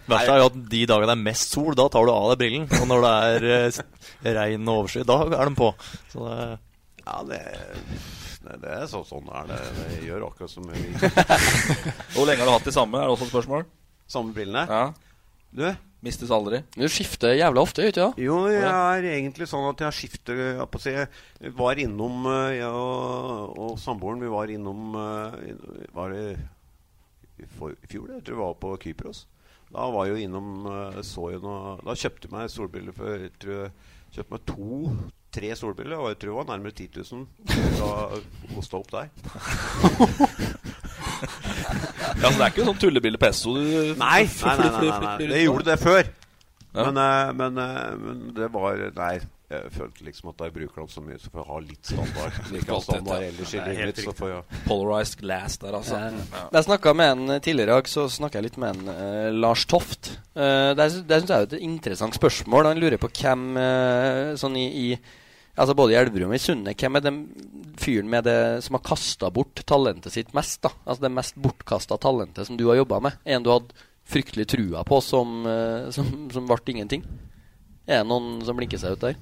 Verst er jo at de dagene det er mest sol, da tar du av deg brillen. Og når det er eh, regn og overskyet, da er den på. Så det Ja, det, Nei, det er så, sånn er det. Det gjør akkurat som vi. Hvor lenge har du hatt de samme? Er det også et spørsmål? Samme brillene? Ja. Du? Mistes aldri. Du skifter jævla ofte, ikke sant? Jo, jeg er egentlig sånn at jeg skifter jeg på å si, Jeg var innom eh, Jeg og, og samboeren Vi var innom eh, Var det i fjor? Jeg tror vi var på Kypros. Da var jeg jo innom eh, så jeg noe Da kjøpte jeg meg solbriller for Jeg tror jeg kjøpte meg to Tre solbriller, og jeg tror det var nærmere 10 000 da hosta opp der. Ja, så det er ikke sånn tullebriller på Esso? Nei, nei, nei, nei, nei, det gjorde det før. Men, eh, men, eh, men det var Nei, jeg følte liksom at jeg bruker den så mye, så får jeg ha litt standard. Like standard ellers i livet mitt, så får jeg Polarized glass der, altså. Ja. Ja. Jeg snakka med en eh, tidligere i dag, så snakka jeg litt med en uh, Lars Toft. Uh, det sy- syns jeg er et interessant spørsmål. Han lurer på hvem uh, sånn i, i Altså Både i Elverum og i Sunne, hvem er den fyren med det som har kasta bort talentet sitt mest? da? Altså Det mest bortkasta talentet som du har jobba med? En du hadde fryktelig trua på, som, som, som ble ingenting? Er det noen som blinker seg ut der?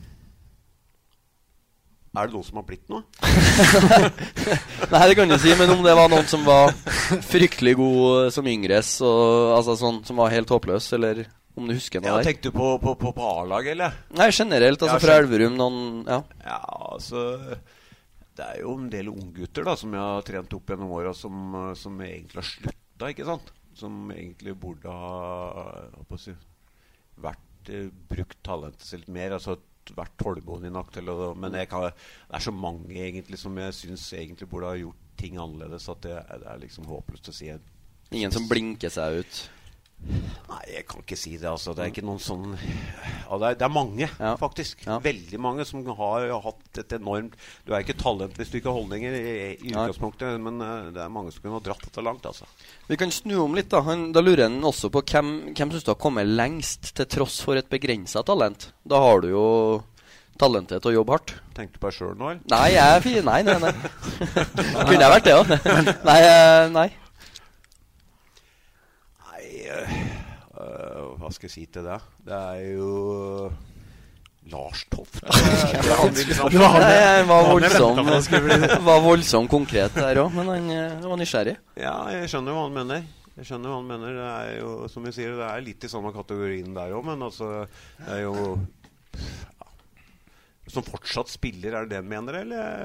Er det noen som har blitt noe? Nei, det kan du si, men om det var noen som var fryktelig god som yngres, og, altså sånn som var helt håpløs, eller om du husker noe Ja, der? tenkte du på, på, på, på A-laget, eller? Nei, generelt, altså Ja, fra Elverum, noen Ja. Ja, altså Det er jo en del unggutter som jeg har trent opp gjennom åra, som, som egentlig har slutta, ikke sant? Som egentlig burde ha si, vært eh, brukt talentet sitt mer. Altså vært tålmodig nok til å Men kan, det er så mange egentlig som jeg syns egentlig burde ha gjort ting annerledes at det, det er liksom håpløst å si. Ingen som blinker seg ut? Nei, jeg kan ikke si det. altså Det er ikke noen sånn ja, det, er, det er mange, faktisk. Veldig mange som har hatt et enormt Du er ikke talent hvis du ikke har holdninger i, i utgangspunktet, men uh, det er mange som kunne ha dratt dette langt, altså. Vi kan snu om litt. Da Han, da lurer han også på hvem, hvem syns du har kommet lengst til tross for et begrensa talent. Da har du jo talentet til å jobbe hardt. Tenkte du på deg sjøl nå, eller? Nei, jeg er fin. Nei, nei, nei. Kunne jeg vært det òg? Nei, eh, nei. Øh, Hva skal jeg si til det? Det er jo Lars Toft. liksom- Det var, Nei, det var voldsom, var voldsom konkret der òg, men han eh, var nysgjerrig. Ja, jeg skjønner hva han mener. Jeg skjønner hva han mener. Det er jo, som jeg sier, det er litt i samme kategorien der òg, men altså Det er jo ja. Som fortsatt spiller, er det det han mener, eller?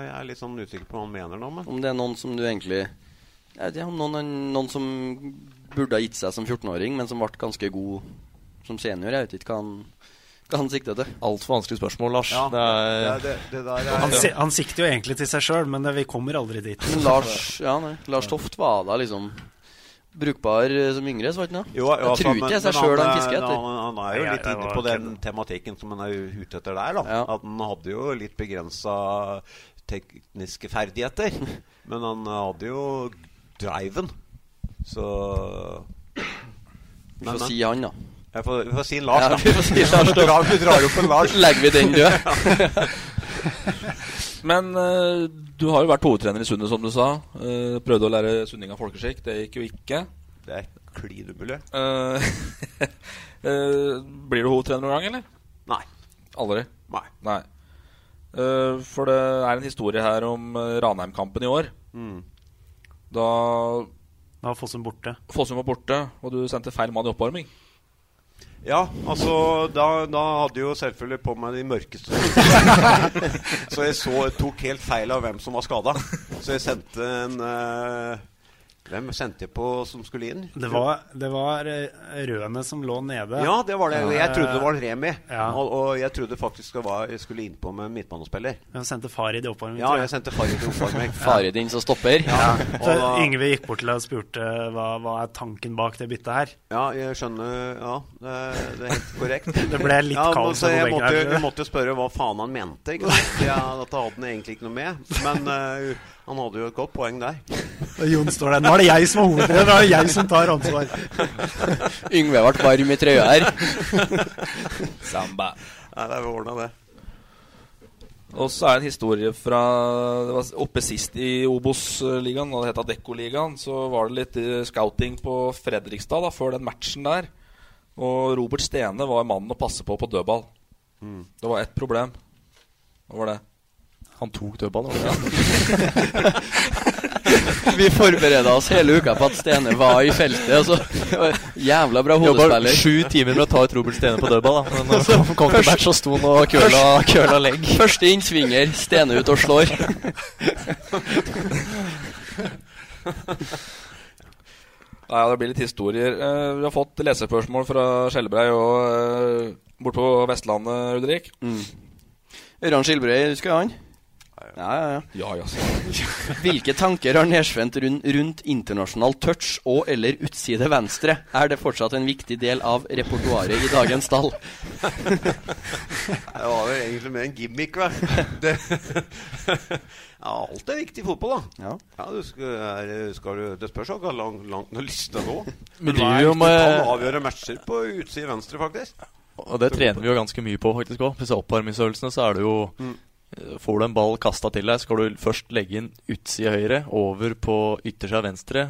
Jeg er litt sånn usikker på hva han mener nå, men Om det er noen som du egentlig jeg vet ikke, om noen, noen som burde ha gitt seg som 14-åring, men som ble ganske god som senior. Jeg vet ikke hva han, hva han sikter til. Altfor vanskelig spørsmål, Lars. Ja, det er, er det, det der er Han, si, han sikter jo egentlig til seg sjøl, men vi kommer aldri dit. Lars, ja, nei, Lars Toft var da liksom brukbar eh, som yngre, svarte han? Jo, jo, jeg altså, tror ikke jeg seg sjøl han er- fisker etter. Han, han er jo Nei, litt inne på den tematikken som han er ute etter der. da At han hadde jo litt begrensa tekniske ferdigheter. men han hadde jo driven. Så Vi får si han, da. Jeg får, vi får si Lars, Ja, vi får si Lars, da. drar, vi drar opp en Lars. Legger vi den død. Men uh, du har jo vært hovedtrener i Sundet, som du sa. Uh, prøvde å lære sunninga folkeskikk. Det gikk jo ikke. Det er klin umulig. Uh, eh, blir du hovedtrener noen gang, eller? Nei. Aldri? Nei. Nei. for det er en historie her om eh, Ranheim-kampen i år. Mm. Da Da var Fossum borte. Fossum var borte, og du sendte feil mann i oppvarming. Ja, altså da, da hadde jeg jo selvfølgelig på meg de mørkeste Så jeg så, tok helt feil av hvem som var skada. Så jeg sendte en eh, Hvem sendte jeg på som skulle inn? Det var, det var Røne rødene som lå nede. Ja, det var det. Jeg trodde det var Remi. Ja. Og, og jeg trodde faktisk det var, jeg skulle innpå med midtbanespiller. Han sendte Farid i oppvarming. Ja, jeg sendte Farid i oppvarming. Farid inn som stopper. Ja. Så Yngve gikk bort til deg og spurte hva, hva er tanken bak det byttet her. Ja, jeg skjønner. Ja, det, det er helt korrekt. Det ble litt ja, kaos på begge måtte, her. jeg måtte spørre hva faen han mente. Ikke sant? Ja, dette hadde han egentlig ikke noe med. Men uh, han hadde jo et godt poeng der. Jon står der. Nå er det jeg som er hovedtrener, da er det jeg som tar ansvar. Yngve ble varm i trøya her. Samba. Nei, det er ordna, det. Og så er det en historie fra Det var Oppe sist i Obos-ligaen, og det het Adecco-ligaen, så var det litt eh, scouting på Fredrikstad da, før den matchen der. Og Robert Stene var mannen å passe på på dødball. Mm. Det var ett problem. Hva var det? Han tok dødball. Ja. Vi forbereda oss hele uka på at Stene var i feltet. Og så Jævla bra Jobba hodespiller. sju timer med å ta ut Robert Stene på dødball. Da. Men når han kom til match, så sto han og køla, køla legg. Første innsvinger, Stene ut og slår. Ja, det blir litt historier. Eh, vi har fått lesespørsmål fra Skjelbrei og uh, bort på Vestlandet, Ulrik. Ørjan Skilbrei, husker jeg han? Ja, ja, ja. Ja, ja. Hvilke tanker har Nesvendt rundt, rundt internasjonal touch og eller utside venstre? Er det fortsatt en viktig del av repertoaret i dagens stall? Det var jo egentlig mer en gimmick, hva. Det, ja, alt er viktig i fotball, da. Ja. du skal, er, skal du, det spørs hvor langt, langt du har lyst til å gå. Men du det er jo kan avgjøre matcher på utside venstre, faktisk. Og det trener vi jo ganske mye på, faktisk òg. Disse oppvarmingsøvelsene, så er det jo Mm. Eh, Får du en ball kasta til deg, skal du først legge inn utsida høyre, over på yttersida venstre,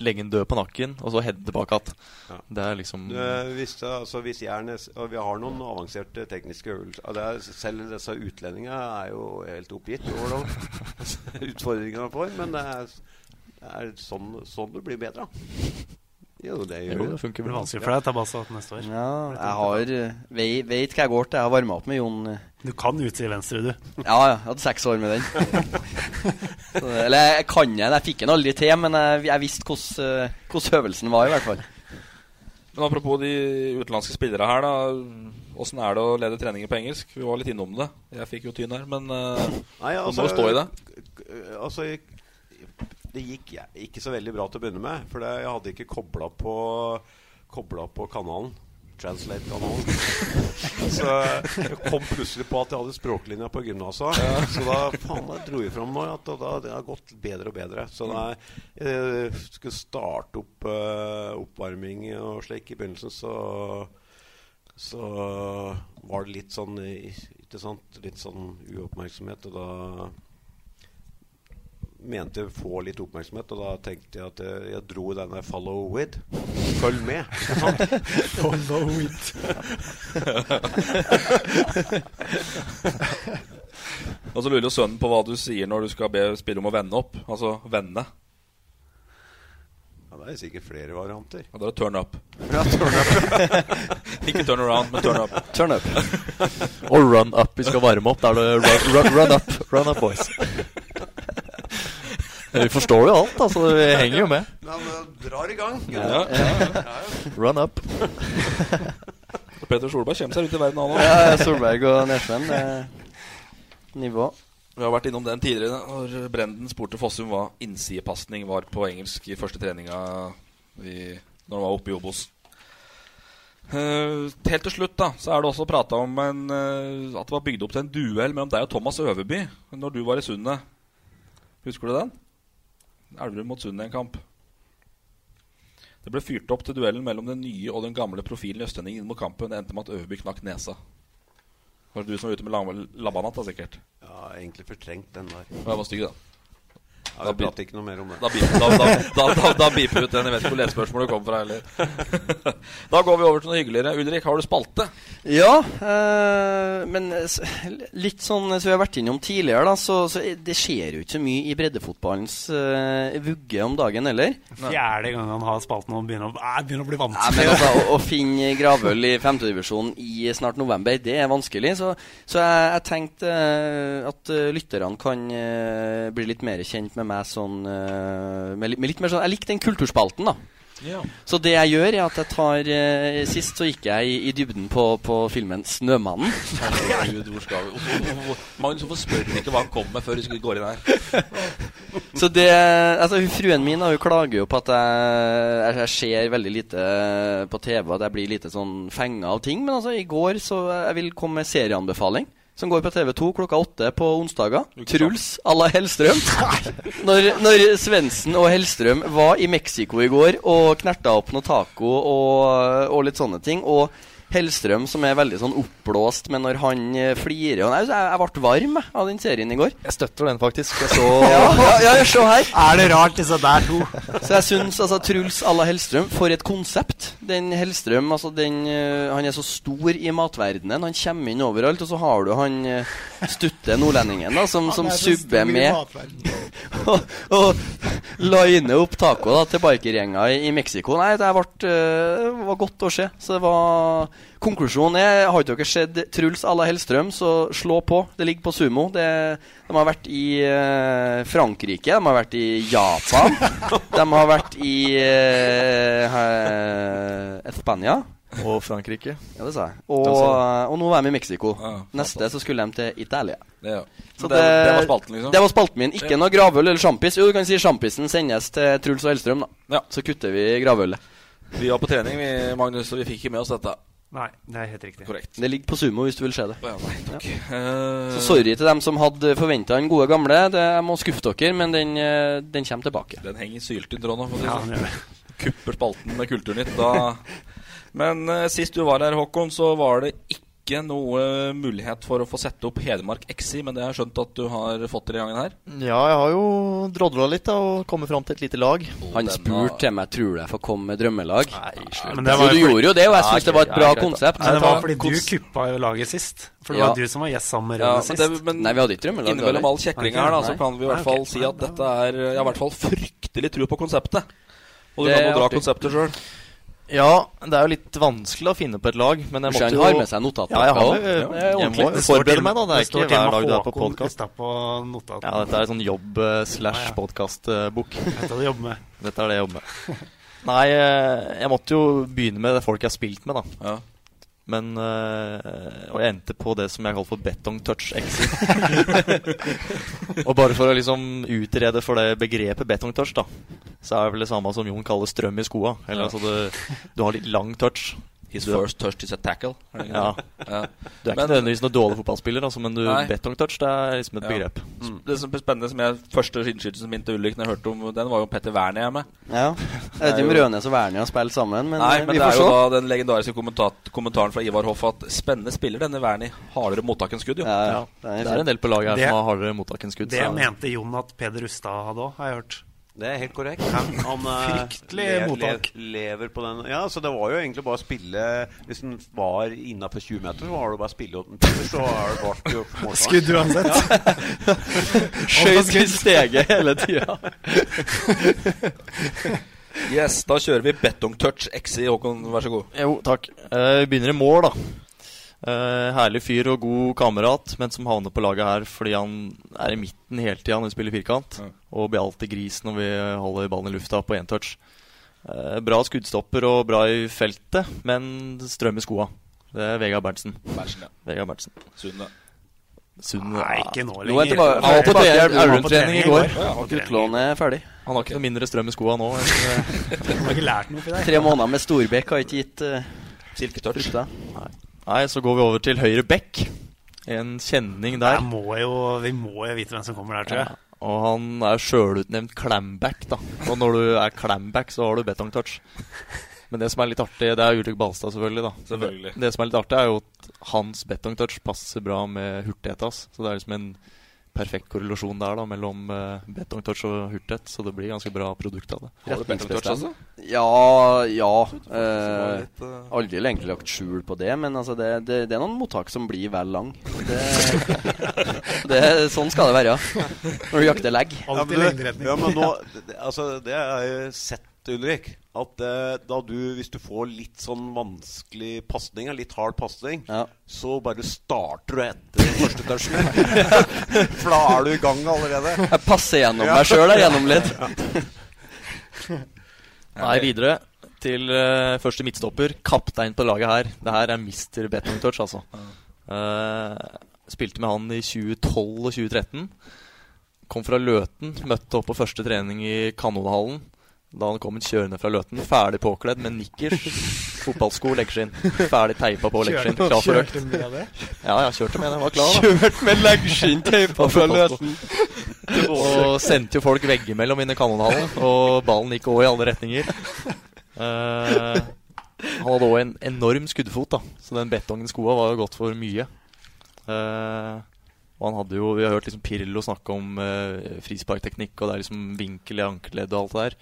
legge den død på nakken, og så heade tilbake igjen. Ja. Det er liksom Eh, hvis, altså, hvis Jernes Og vi har noen avanserte tekniske øvelser er, Selv disse utlendingene er jo helt oppgitt over de utfordringene de får. Men det er, det er sånn, sånn du blir bedre. Jo, det gjør Jo, det funker Det blir vanskelig for deg å ta bass neste år. Ja, jeg har eh, vei- Vet hva jeg går til. Jeg har varma opp med Jon. Eh. Du kan utside venstre, du. Ja, ja. Jeg hadde seks år med den. Så, eller jeg kan den. Jeg fikk den aldri til, men jeg, jeg visste hvordan eh, hvordan øvelsen var, i hvert fall. Men apropos de utenlandske spillere her, da. Åssen er det å lede treninger på engelsk? Vi var litt innom det. Jeg fikk jo tyn her, men uh, Nei, du altså, må stå i det. Altså, det gikk ikke så veldig bra til å begynne med. For jeg hadde ikke kobla på kobla på kanalen. Translate-kanalen. så jeg kom plutselig på at jeg hadde språklinja på gymnaset. Så da faen, jeg dro jeg fram nå at da, det har gått bedre og bedre. Så da jeg skulle starte opp uh, oppvarming og slik i begynnelsen, så så var det litt sånn Ikke sant? Litt sånn uoppmerksomhet. Og da mente få litt oppmerksomhet, og da tenkte jeg at jeg, jeg dro den der 'follow with'. Følg med. Follow it. Og så lurer jo sønnen på hva du sier når du skal be spille om å vende opp. Altså vende. Ja, det er sikkert flere varianter. Ja, da er det turn up. Ja, turn up. Ikke turn around, men turn up. Turn up. Og run up. Vi skal varme opp. Da er det run, run, run up. Run up, boys. Vi forstår jo alt, altså. Vi henger jo med. Ja, men drar i gang. Ja, ja. Run up. Peter Solberg kommer seg ut i verden, han òg. Ja, Solberg og Nesven. Nivå. Vi har vært innom den tidligere når Brenden spurte Fossum hva innsidepasning var på engelsk i første treninga i, når han var oppe i Obos. Uh, helt til slutt da så er det også prata om en, uh, at det var bygd opp til en duell mellom deg og Thomas Øverby når du var i Sundet. Husker du den? Elverum mot Sundet i en kamp. Det ble fyrt opp til duellen mellom den nye og den gamle profilen i Østlendingen mot kampen. Det endte med at Øverby knakk nesa. Var det du som var ute med labbanat, da, sikkert? Ja, egentlig fortrengt den der. Ja, var stygg, da. Ja, vi prater ikke noe mer om det. Da, da, da, da, da beeper ut den. Jeg vet ikke hvor lesespørsmålet kommer fra heller. da går vi over til noe hyggeligere. Ulrik, har du spalte? Ja, øh, men litt sånn som vi har vært innom tidligere, da, så, så det skjer jo ikke så mye i breddefotballens øh, vugge om dagen heller. Fjerde gang han har spalten og begynner, å, øh, begynner å bli vant til det. Altså, å, å, finne gravøl i femtedivisjon i snart november, det er vanskelig. Så, så jeg, jeg tenkte øh, at lytterne kan bli litt mer kjent med meg sånn uh, med, med, litt mer sånn Jeg liker den kulturspalten, da. Ja. Så det jeg gjør, er at jeg tar eh, Sist så gikk jeg i, i dybden på, på filmen 'Snømannen'. Herregud, hvor skal vi Magnus, hvorfor spør du ikke hva han kom med før du går inn her? så det Altså, fruen min hun klager jo på at jeg, jeg ser veldig lite på TV, at jeg blir lite sånn fenga av ting. Men altså, i går så jeg vil komme med serieanbefaling som går på TV2 klokka åtte på onsdager. Truls à la Hellstrøm. Når, når Svendsen og Hellstrøm var i Mexico i går og knerta opp noe taco og, og litt sånne ting. Og Hellstrøm som er veldig sånn oppblåst, men når han flirer flirer Jeg, jeg, jeg ble varm av den serien i går. Jeg støtter den, faktisk. Jeg så ja, ja, ja, se her. Er det rart, disse der to? Så jeg syns altså, Truls à la Hellstrøm, for et konsept. Den Hellstrøm, altså den uh, Han er så stor i matverdenen. Han kommer inn overalt, og så har du han uh, stutte nordlendingen da, som, som subber med. og, og liner opp taco da, til bikergjenger i, i Mexico. Nei, det ble, var godt å se. Så det var Konklusjonen er Har ikke dere sett Truls à la Hellstrøm, så slå på. Det ligger på Sumo. Det, de har vært i uh, Frankrike, de har vært i Japan, de har vært i uh, Spania. Og Frankrike. Ja, det sa jeg. Og, og nå er vi i Mexico. Ja, Neste så skulle de til Italia. Ja. Så det, det, det, var spalten, liksom? Det var spalten min. Ikke noe gravøl eller sjampis. Jo, du kan si sjampisen sendes til Truls og Hellstrøm, da. Ja. Så kutter vi gravølet. Vi var på trening, vi, Magnus, og vi fikk ikke med oss dette. Nei, det er helt riktig. Korrekt. Det ligger på Sumo hvis du vil se det. Ja, nei, takk. Ja. Uh, så sorry til dem som hadde forventa den gode gamle. Det, jeg må skuffe dere, men den, den kommer tilbake. Den henger sylt i. For ja, sånn. Kupper spalten med Kulturnytt. Da. Men uh, sist du var her, Håkon, så var det ikke noe mulighet for å få sette opp Hedmark XI, men det har jeg skjønt at du har fått til i gangen her? Ja, jeg har jo drodla litt da, og kommet fram til et lite lag. Oh, Han spurte om meg tror du jeg får komme med drømmelag. Nei, ja, men det var jo, du gjorde jo det, og jeg syns det var et bra konsept. Nei, det var fordi du kuppa laget sist. For det var du som var gjest sammen med Rønne sist. Det, men Nei, vi hadde ikke drømmelag. Innimellom all kjeklinga her, da, så kan vi i hvert fall si at dette er Jeg har i hvert fall fryktelig tro på konseptet. Og du kan jo dra konseptet sjøl. Ja, det er jo litt vanskelig å finne på et lag. Men jeg måtte jo har med seg notater. Ja, jeg, har, jeg, jeg, jeg må forberede meg, da. Det er ikke hver dag du er på podkast. Ja, dette er sånn jobb slash podkast-bok. Dette er det. Dette er det jeg jobber med. Nei, jeg måtte jo begynne med det folk jeg har spilt med, da. Ja. Men øh, Og jeg endte på det som jeg kaller for betong touch exit. og bare for å liksom utrede for det begrepet betong touch, da, så er det vel det samme som Jon kaller strøm i skoa. Eller Ja. altså det, Du har litt lang touch. His Du- first touch is a tackle. Er det Ja. Ja. Du er ikke nødvendigvis noen dårlig fotballspiller, altså, men du, betongtouch betong touch det er liksom et Ja. begrep. Mm. Det som er spennende som jeg Første innskytelsen min til ulykken jeg hørte om den, var jo Petter Wernie jeg med. Ja. Jeg vet ikke om Rønes og Wernie har spilt sammen, men, Nei, eh, men vi det får er jo da den legendariske kommentaren fra Ivar Hoff at spennende spiller denne Wernie. Hardere mottak enn skudd, jo. Ja, det er en del på laget her Det- som har hardere mottak enn skudd. Det så- mente Jon at Peder Rustad hadde òg, har jeg hørt. Det er helt korrekt. Han eh, Fryktelig mottak. lever på den. Ja, så det var jo egentlig bare å spille Hvis den var innafor 20 meter, så var det bare å spille åt den Peter, så er det bare jo målsvar. Skudd uansett. Ja. Skjøt i steget hele tida. Yes, da kjører vi betong touch XI, Håkon. Vær så god. Jo, takk. Eh, Vi begynner i mål, da. Eh, herlig fyr og god kamerat, men som havner på laget her fordi han er i midten hele tida når vi spiller firkant. Og blir alltid gris når vi holder ballen i lufta på én touch. Eh, bra skuddstopper og bra i feltet, men strøm i skoa. Det er Vegard Berntsen. Berntsen, ja. Vegard Berntsen. Sunde. Sunne Nei, ikke nå Nå er lenger. Han på tilbake. trening- på Elverum-trening i går. Ja, er ferdig. Han har ikke noe mindre strøm i skoa nå. enn- Du har ikke lært noe for deg Tre måneder med Storbekk har ikke gitt uh, Silketouch. frukter. Nei, så går vi over til høyre back. En kjenning der. Jeg må jo, vi må jo vite hvem som kommer der, tror jeg. Ja, og han er sjølutnevnt clamback, da. Og når du er clamback, så har du betongtouch. Men det som er litt artig, det er Ulrik Balstad, selvfølgelig. da Selvfølgelig. Det som er litt artig, er jo at hans betongtouch passer bra med hurtighet hans. Så det er liksom en perfekt korrelasjon der da mellom uh, betongtouch og hurtighet. Så det blir ganske bra produkt av det. Har du betongtouch altså? Ja, ja. Eh, litt, eh, aldri egentlig lagt skjul på det, men altså det, det, det er noen mottak som blir vel lang. Det, det, sånn skal det være når du jakter legg. Ja, men, du, ja, men nå, altså, det har jeg jo sett, Ulrik. At eh, da du, hvis du får litt sånn vanskelig pasning, litt hard pasning, så bare starter du etter første touchen. For da er du i gang allerede. Jeg passer gjennom meg sjøl, jeg, gjennom litt. Nei, videre til uh, første midtstopper. Kaptein på laget her. Det her er Mr. Betting Touch, altså. Uh, spilte med han i 2012 og 2013. Kom fra Løten. Møtte opp på første trening i Kanonhallen. Da han kom kjørende fra Løten, ferdig påkledd med nikkers, fotballsko, leggskinn. Ferdig teipa på leggskinn, klar for økt. kjørte med det? Ja, ja, kjørte med det. Var klar, da. Kjørt med leggskinn teipa fra Løten. Og sendte jo folk veggimellom inn i kanonhallen, og ballen gikk òg i alle retninger. Uh, han hadde òg en enorm skuddfot, da så den betongen skoa var jo godt for mye. Uh, og han hadde jo Vi har hørt liksom Pirlo snakke om uh, frisparkteknikk, og det er liksom vinkel i ankeleddet og alt det der.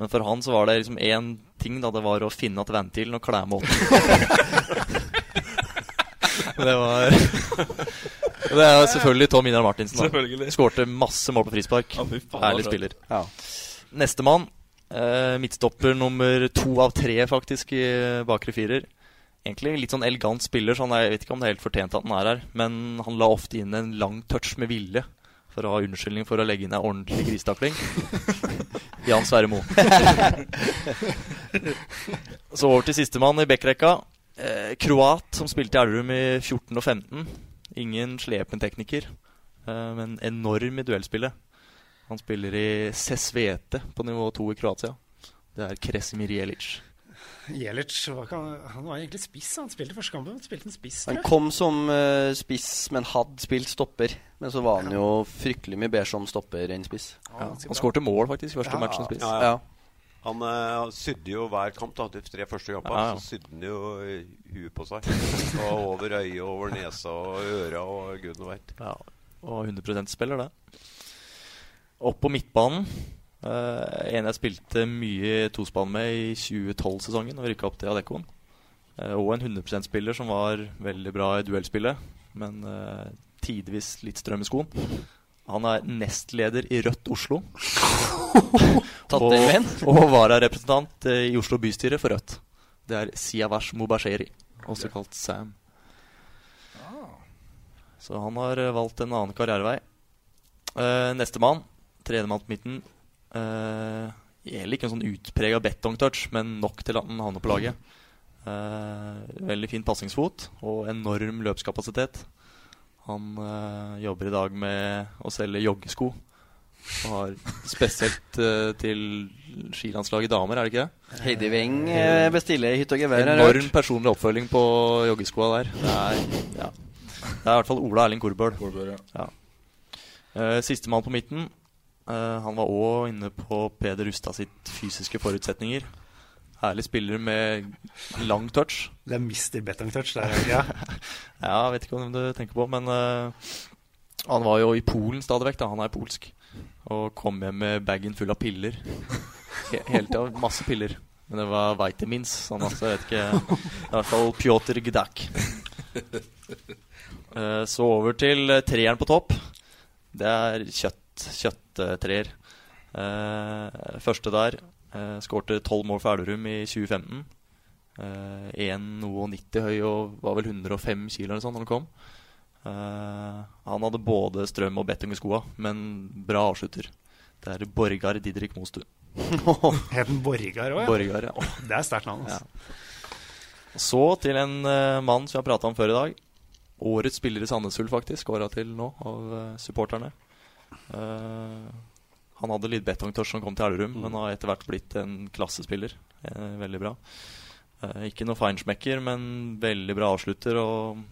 Men for han så var det liksom én ting, da. Det var å finne igjen ventilen og klemme opp. det var Det er selvfølgelig Tom Inar Martinsen. da. Skårte masse mål på frispark. Ja, Herlig spiller. Ja. Nestemann. Eh, midtstopper nummer to av tre, faktisk, i bakre firer. Egentlig litt sånn elegant spiller, så han er, jeg vet ikke om det er helt fortjent at han er her. Men han la ofte inn en lang touch med vilje for å ha unnskyldning for å legge inn en ordentlig grisetakling. Jan Sverre Moe. Så over til sistemann i backrekka. Eh, kroat som spilte i Elverum i 14 og 15. Ingen slepen tekniker, eh, men enorm i duellspillet. Han spiller i Sesvete på nivå 2 i Kroatia. Det er Kresimir Jelic. Jelic var, han var egentlig spiss. Han spilte første kampen. Han spilte en spiss, Han kom som uh, spiss, men hadde spilt stopper. Men så var han jo fryktelig mye bedre som stopper enn spiss. Ja, han skårte mål faktisk i første match som spiss. Ja, Ja. Han uh, sydde jo hver kamp, da, de tre første kampene. Ja, ja. Så sydde han jo huet på seg. Og over øyet, over nesa og øra og gudene veit. Ja, og 100 spiller det. Opp på midtbanen. Eh, en jeg spilte mye tospann med i 2012-sesongen og rykka opp til Adeccon. Eh, og en 100% spiller som var veldig bra i duellspillet, men uh, tidvis litt strøm i skoen. Han er nestleder i Rødt Oslo. Tatt og, og vararepresentant i Oslo bystyre for Rødt. Det er Siavash Mubasheri, også kalt Sam. Så han har valgt en annen karrierevei. Uh, Nestemann, tredjemann på midten. Uh, Gjelder ikke en sånn utprega betongtouch, men nok til at han havner på laget. Uh, veldig fin passingsfot og enorm løpskapasitet. Han uh, jobber i dag med å selge joggesko. Og har spesielt uh, til skilandslaget damer, er det ikke det? Heidi Weng eh, bestiller hytte og gevær. Enorm personlig oppfølging på joggeskoa der. Det er, ja. det er i hvert fall Ola Erling Korbøl. Ja. Uh, Sistemann på midten. Eh, han var òg inne på Peder Rustad sitt fysiske forutsetninger. Herlig spiller med lang touch. Det er Mr. Betongtouch ja, jeg vet ikke om du tenker på, men uh, han var jo i Polen stadig vekk. da, Han er polsk. Og kom hjem med bagen full av piller. He hele tida. Masse piller. Men det var vitamins, sånn altså, jeg vet ikke I hvert fall Pjotr Gdak. Uh, så over til treeren på topp. Det er kjøtt. Kjøtttreer. Uh, første der Eh, skårte tolv mål for Elverum i 2015. Uh, 1,90 høy og var vel 105 kilo eller sånn når han kom. Eh, han hadde både strøm og betting i skoa, men bra avslutter. Det er Borgar Didrik Mostu. Het den Borgar òg, ja? Borgar, ja. Det er sterkt navn. Altså. Ja. Så til en uh, mann som vi har prata om før i dag. Årets spiller i Sandnes Ulf, faktisk. Åra til nå av uh, supporterne. Eh, han hadde litt betongtørs som kom til Elverum, men har etter hvert blitt en klassespiller. Eh, veldig bra. Eh, ikke noe feinschmecker, men veldig bra avslutter og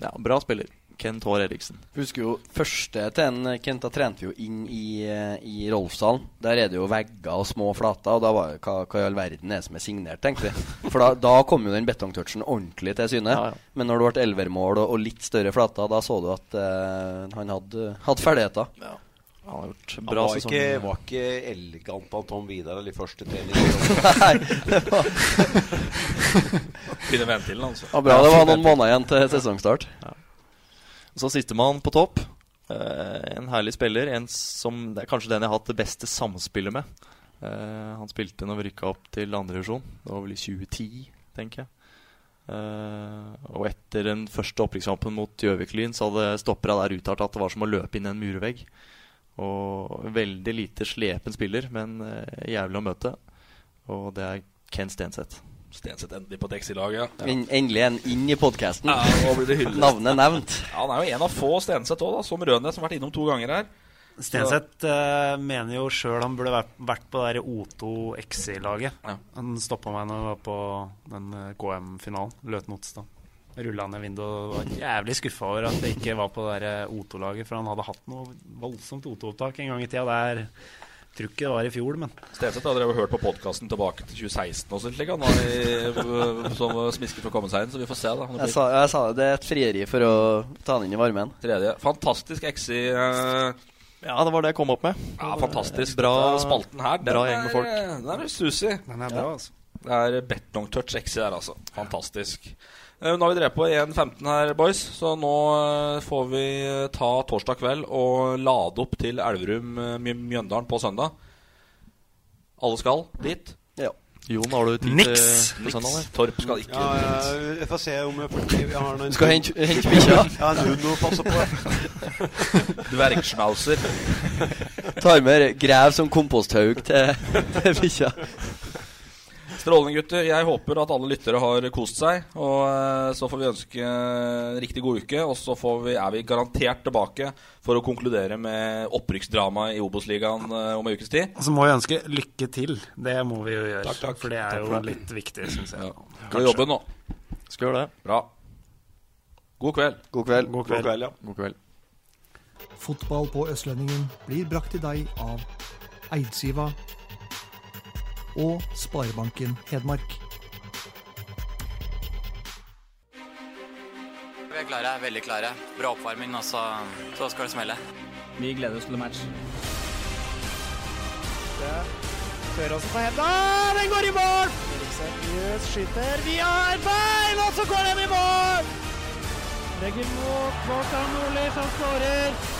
ja, bra spiller. Kent Hår Eriksen. Husker jo første til en Kent, da trente vi jo inn i, i Rolfsdalen. Der er det jo vegger og små flater, og da var jo hva, hva i all verden er det som er signert, tenkte vi. For da, da kom jo den betongtouchen ordentlig til syne. Ja, ja. Men når det ble elvermål og, og litt større flater, da så du at eh, han hadde, hadde ferdigheter. Han har gjort Han var sesong. ikke, var ikke elegant på Tom Vidar eller første trening. Finne ventilen, altså. Ja, bra det var noen måneder igjen til sesongstart. Ja. så sistemann på topp. Eh, en herlig spiller. En som, det er kanskje den jeg har hatt det beste samspillet med. Eh, han spilte når vi rykka opp til andrevisjon. Det var vel i 2010, tenker jeg. Uh, og etter den første opprykkskampen mot Gjøvik-Lyn så hadde stoppera der uttalt at det var som å løpe inn i en murvegg. Og veldig lite slepen spiller, men eh, jævlig å møte. Og det er Ken Stenseth. Stenseth endelig på Dexi-laget. En, endelig en inn i podkasten. Ja. Navnet nevnt. Ja, han er jo en av få Stenseth òg, som Rønes, som har vært innom to ganger her. Stenseth uh, mener jo sjøl han burde vært, vært på det O2 XI-laget. Han stoppa meg når jeg var på den eh, KM-finalen. Løten Otstad. Rulla ned vinduet og var jævlig skuffa over at det ikke var på det der O2-laget. For han hadde hatt noe voldsomt O2-opptak en gang i tida. Der tror ikke det var i fjor, men Stenseth har dere jo hørt på podkasten tilbake til 2016 og sånt, slik, han var som smisker for å komme seg inn, så vi får se. da Jeg sa, jeg sa det, det er et frieri for å ta han inn i varmen. Tredje. Fantastisk XI. eh, Ja, det var det jeg kom opp med. Ja, fantastisk. Bra, spalten her, den bra gjeng med folk. Den er susi. den er bra, altså. Det er betongtouch XI der, altså. Fantastisk. Eh, Nå har vi drevet på 1.15 her, boys, så nå eh, får vi eh, ta torsdag kveld og lade opp til Elverum eh, Mjø- Mjøndalen på søndag. Alle skal dit? Ja. Jon, har du tid Niks! til på søndag? eller? Torp skal ikke Ja, ja, jeg, får se om jeg, får, jeg har noen Skal hente- hente bikkja? Ja, en hund å passe på. Dvergschnauzer. Tar med grev som komposthaug til, til bikkja. Strålende, gutter. Jeg håper at alle lyttere har kost seg. Og eh, så får vi ønske en riktig god uke. Og så får vi, er vi garantert tilbake for å konkludere med opprykksdramaet i Obos-ligaen eh, om en ukes tid. Og så må vi ønske lykke til. Det må vi jo gjøre. Takk, takk. For det er Takk jo det. litt viktig, syns jeg. Skal jobbe nå. Skal gjøre det. Bra. God kveld. God kveld. God kveld. God kveld, ja. God kveld. Fotball på Østlendingen blir brakt til deg av Eidsiva og Sparebanken Hedmark. Vi er klare, veldig klare. Bra oppvarming, og så, så skal det smelle. Vi gleder oss til match. Søråsen på henda, den går i mål! seriøst, Jøs skyter via et bein, og så går den i mål! Legger mot Kvartan Nordli, som skårer.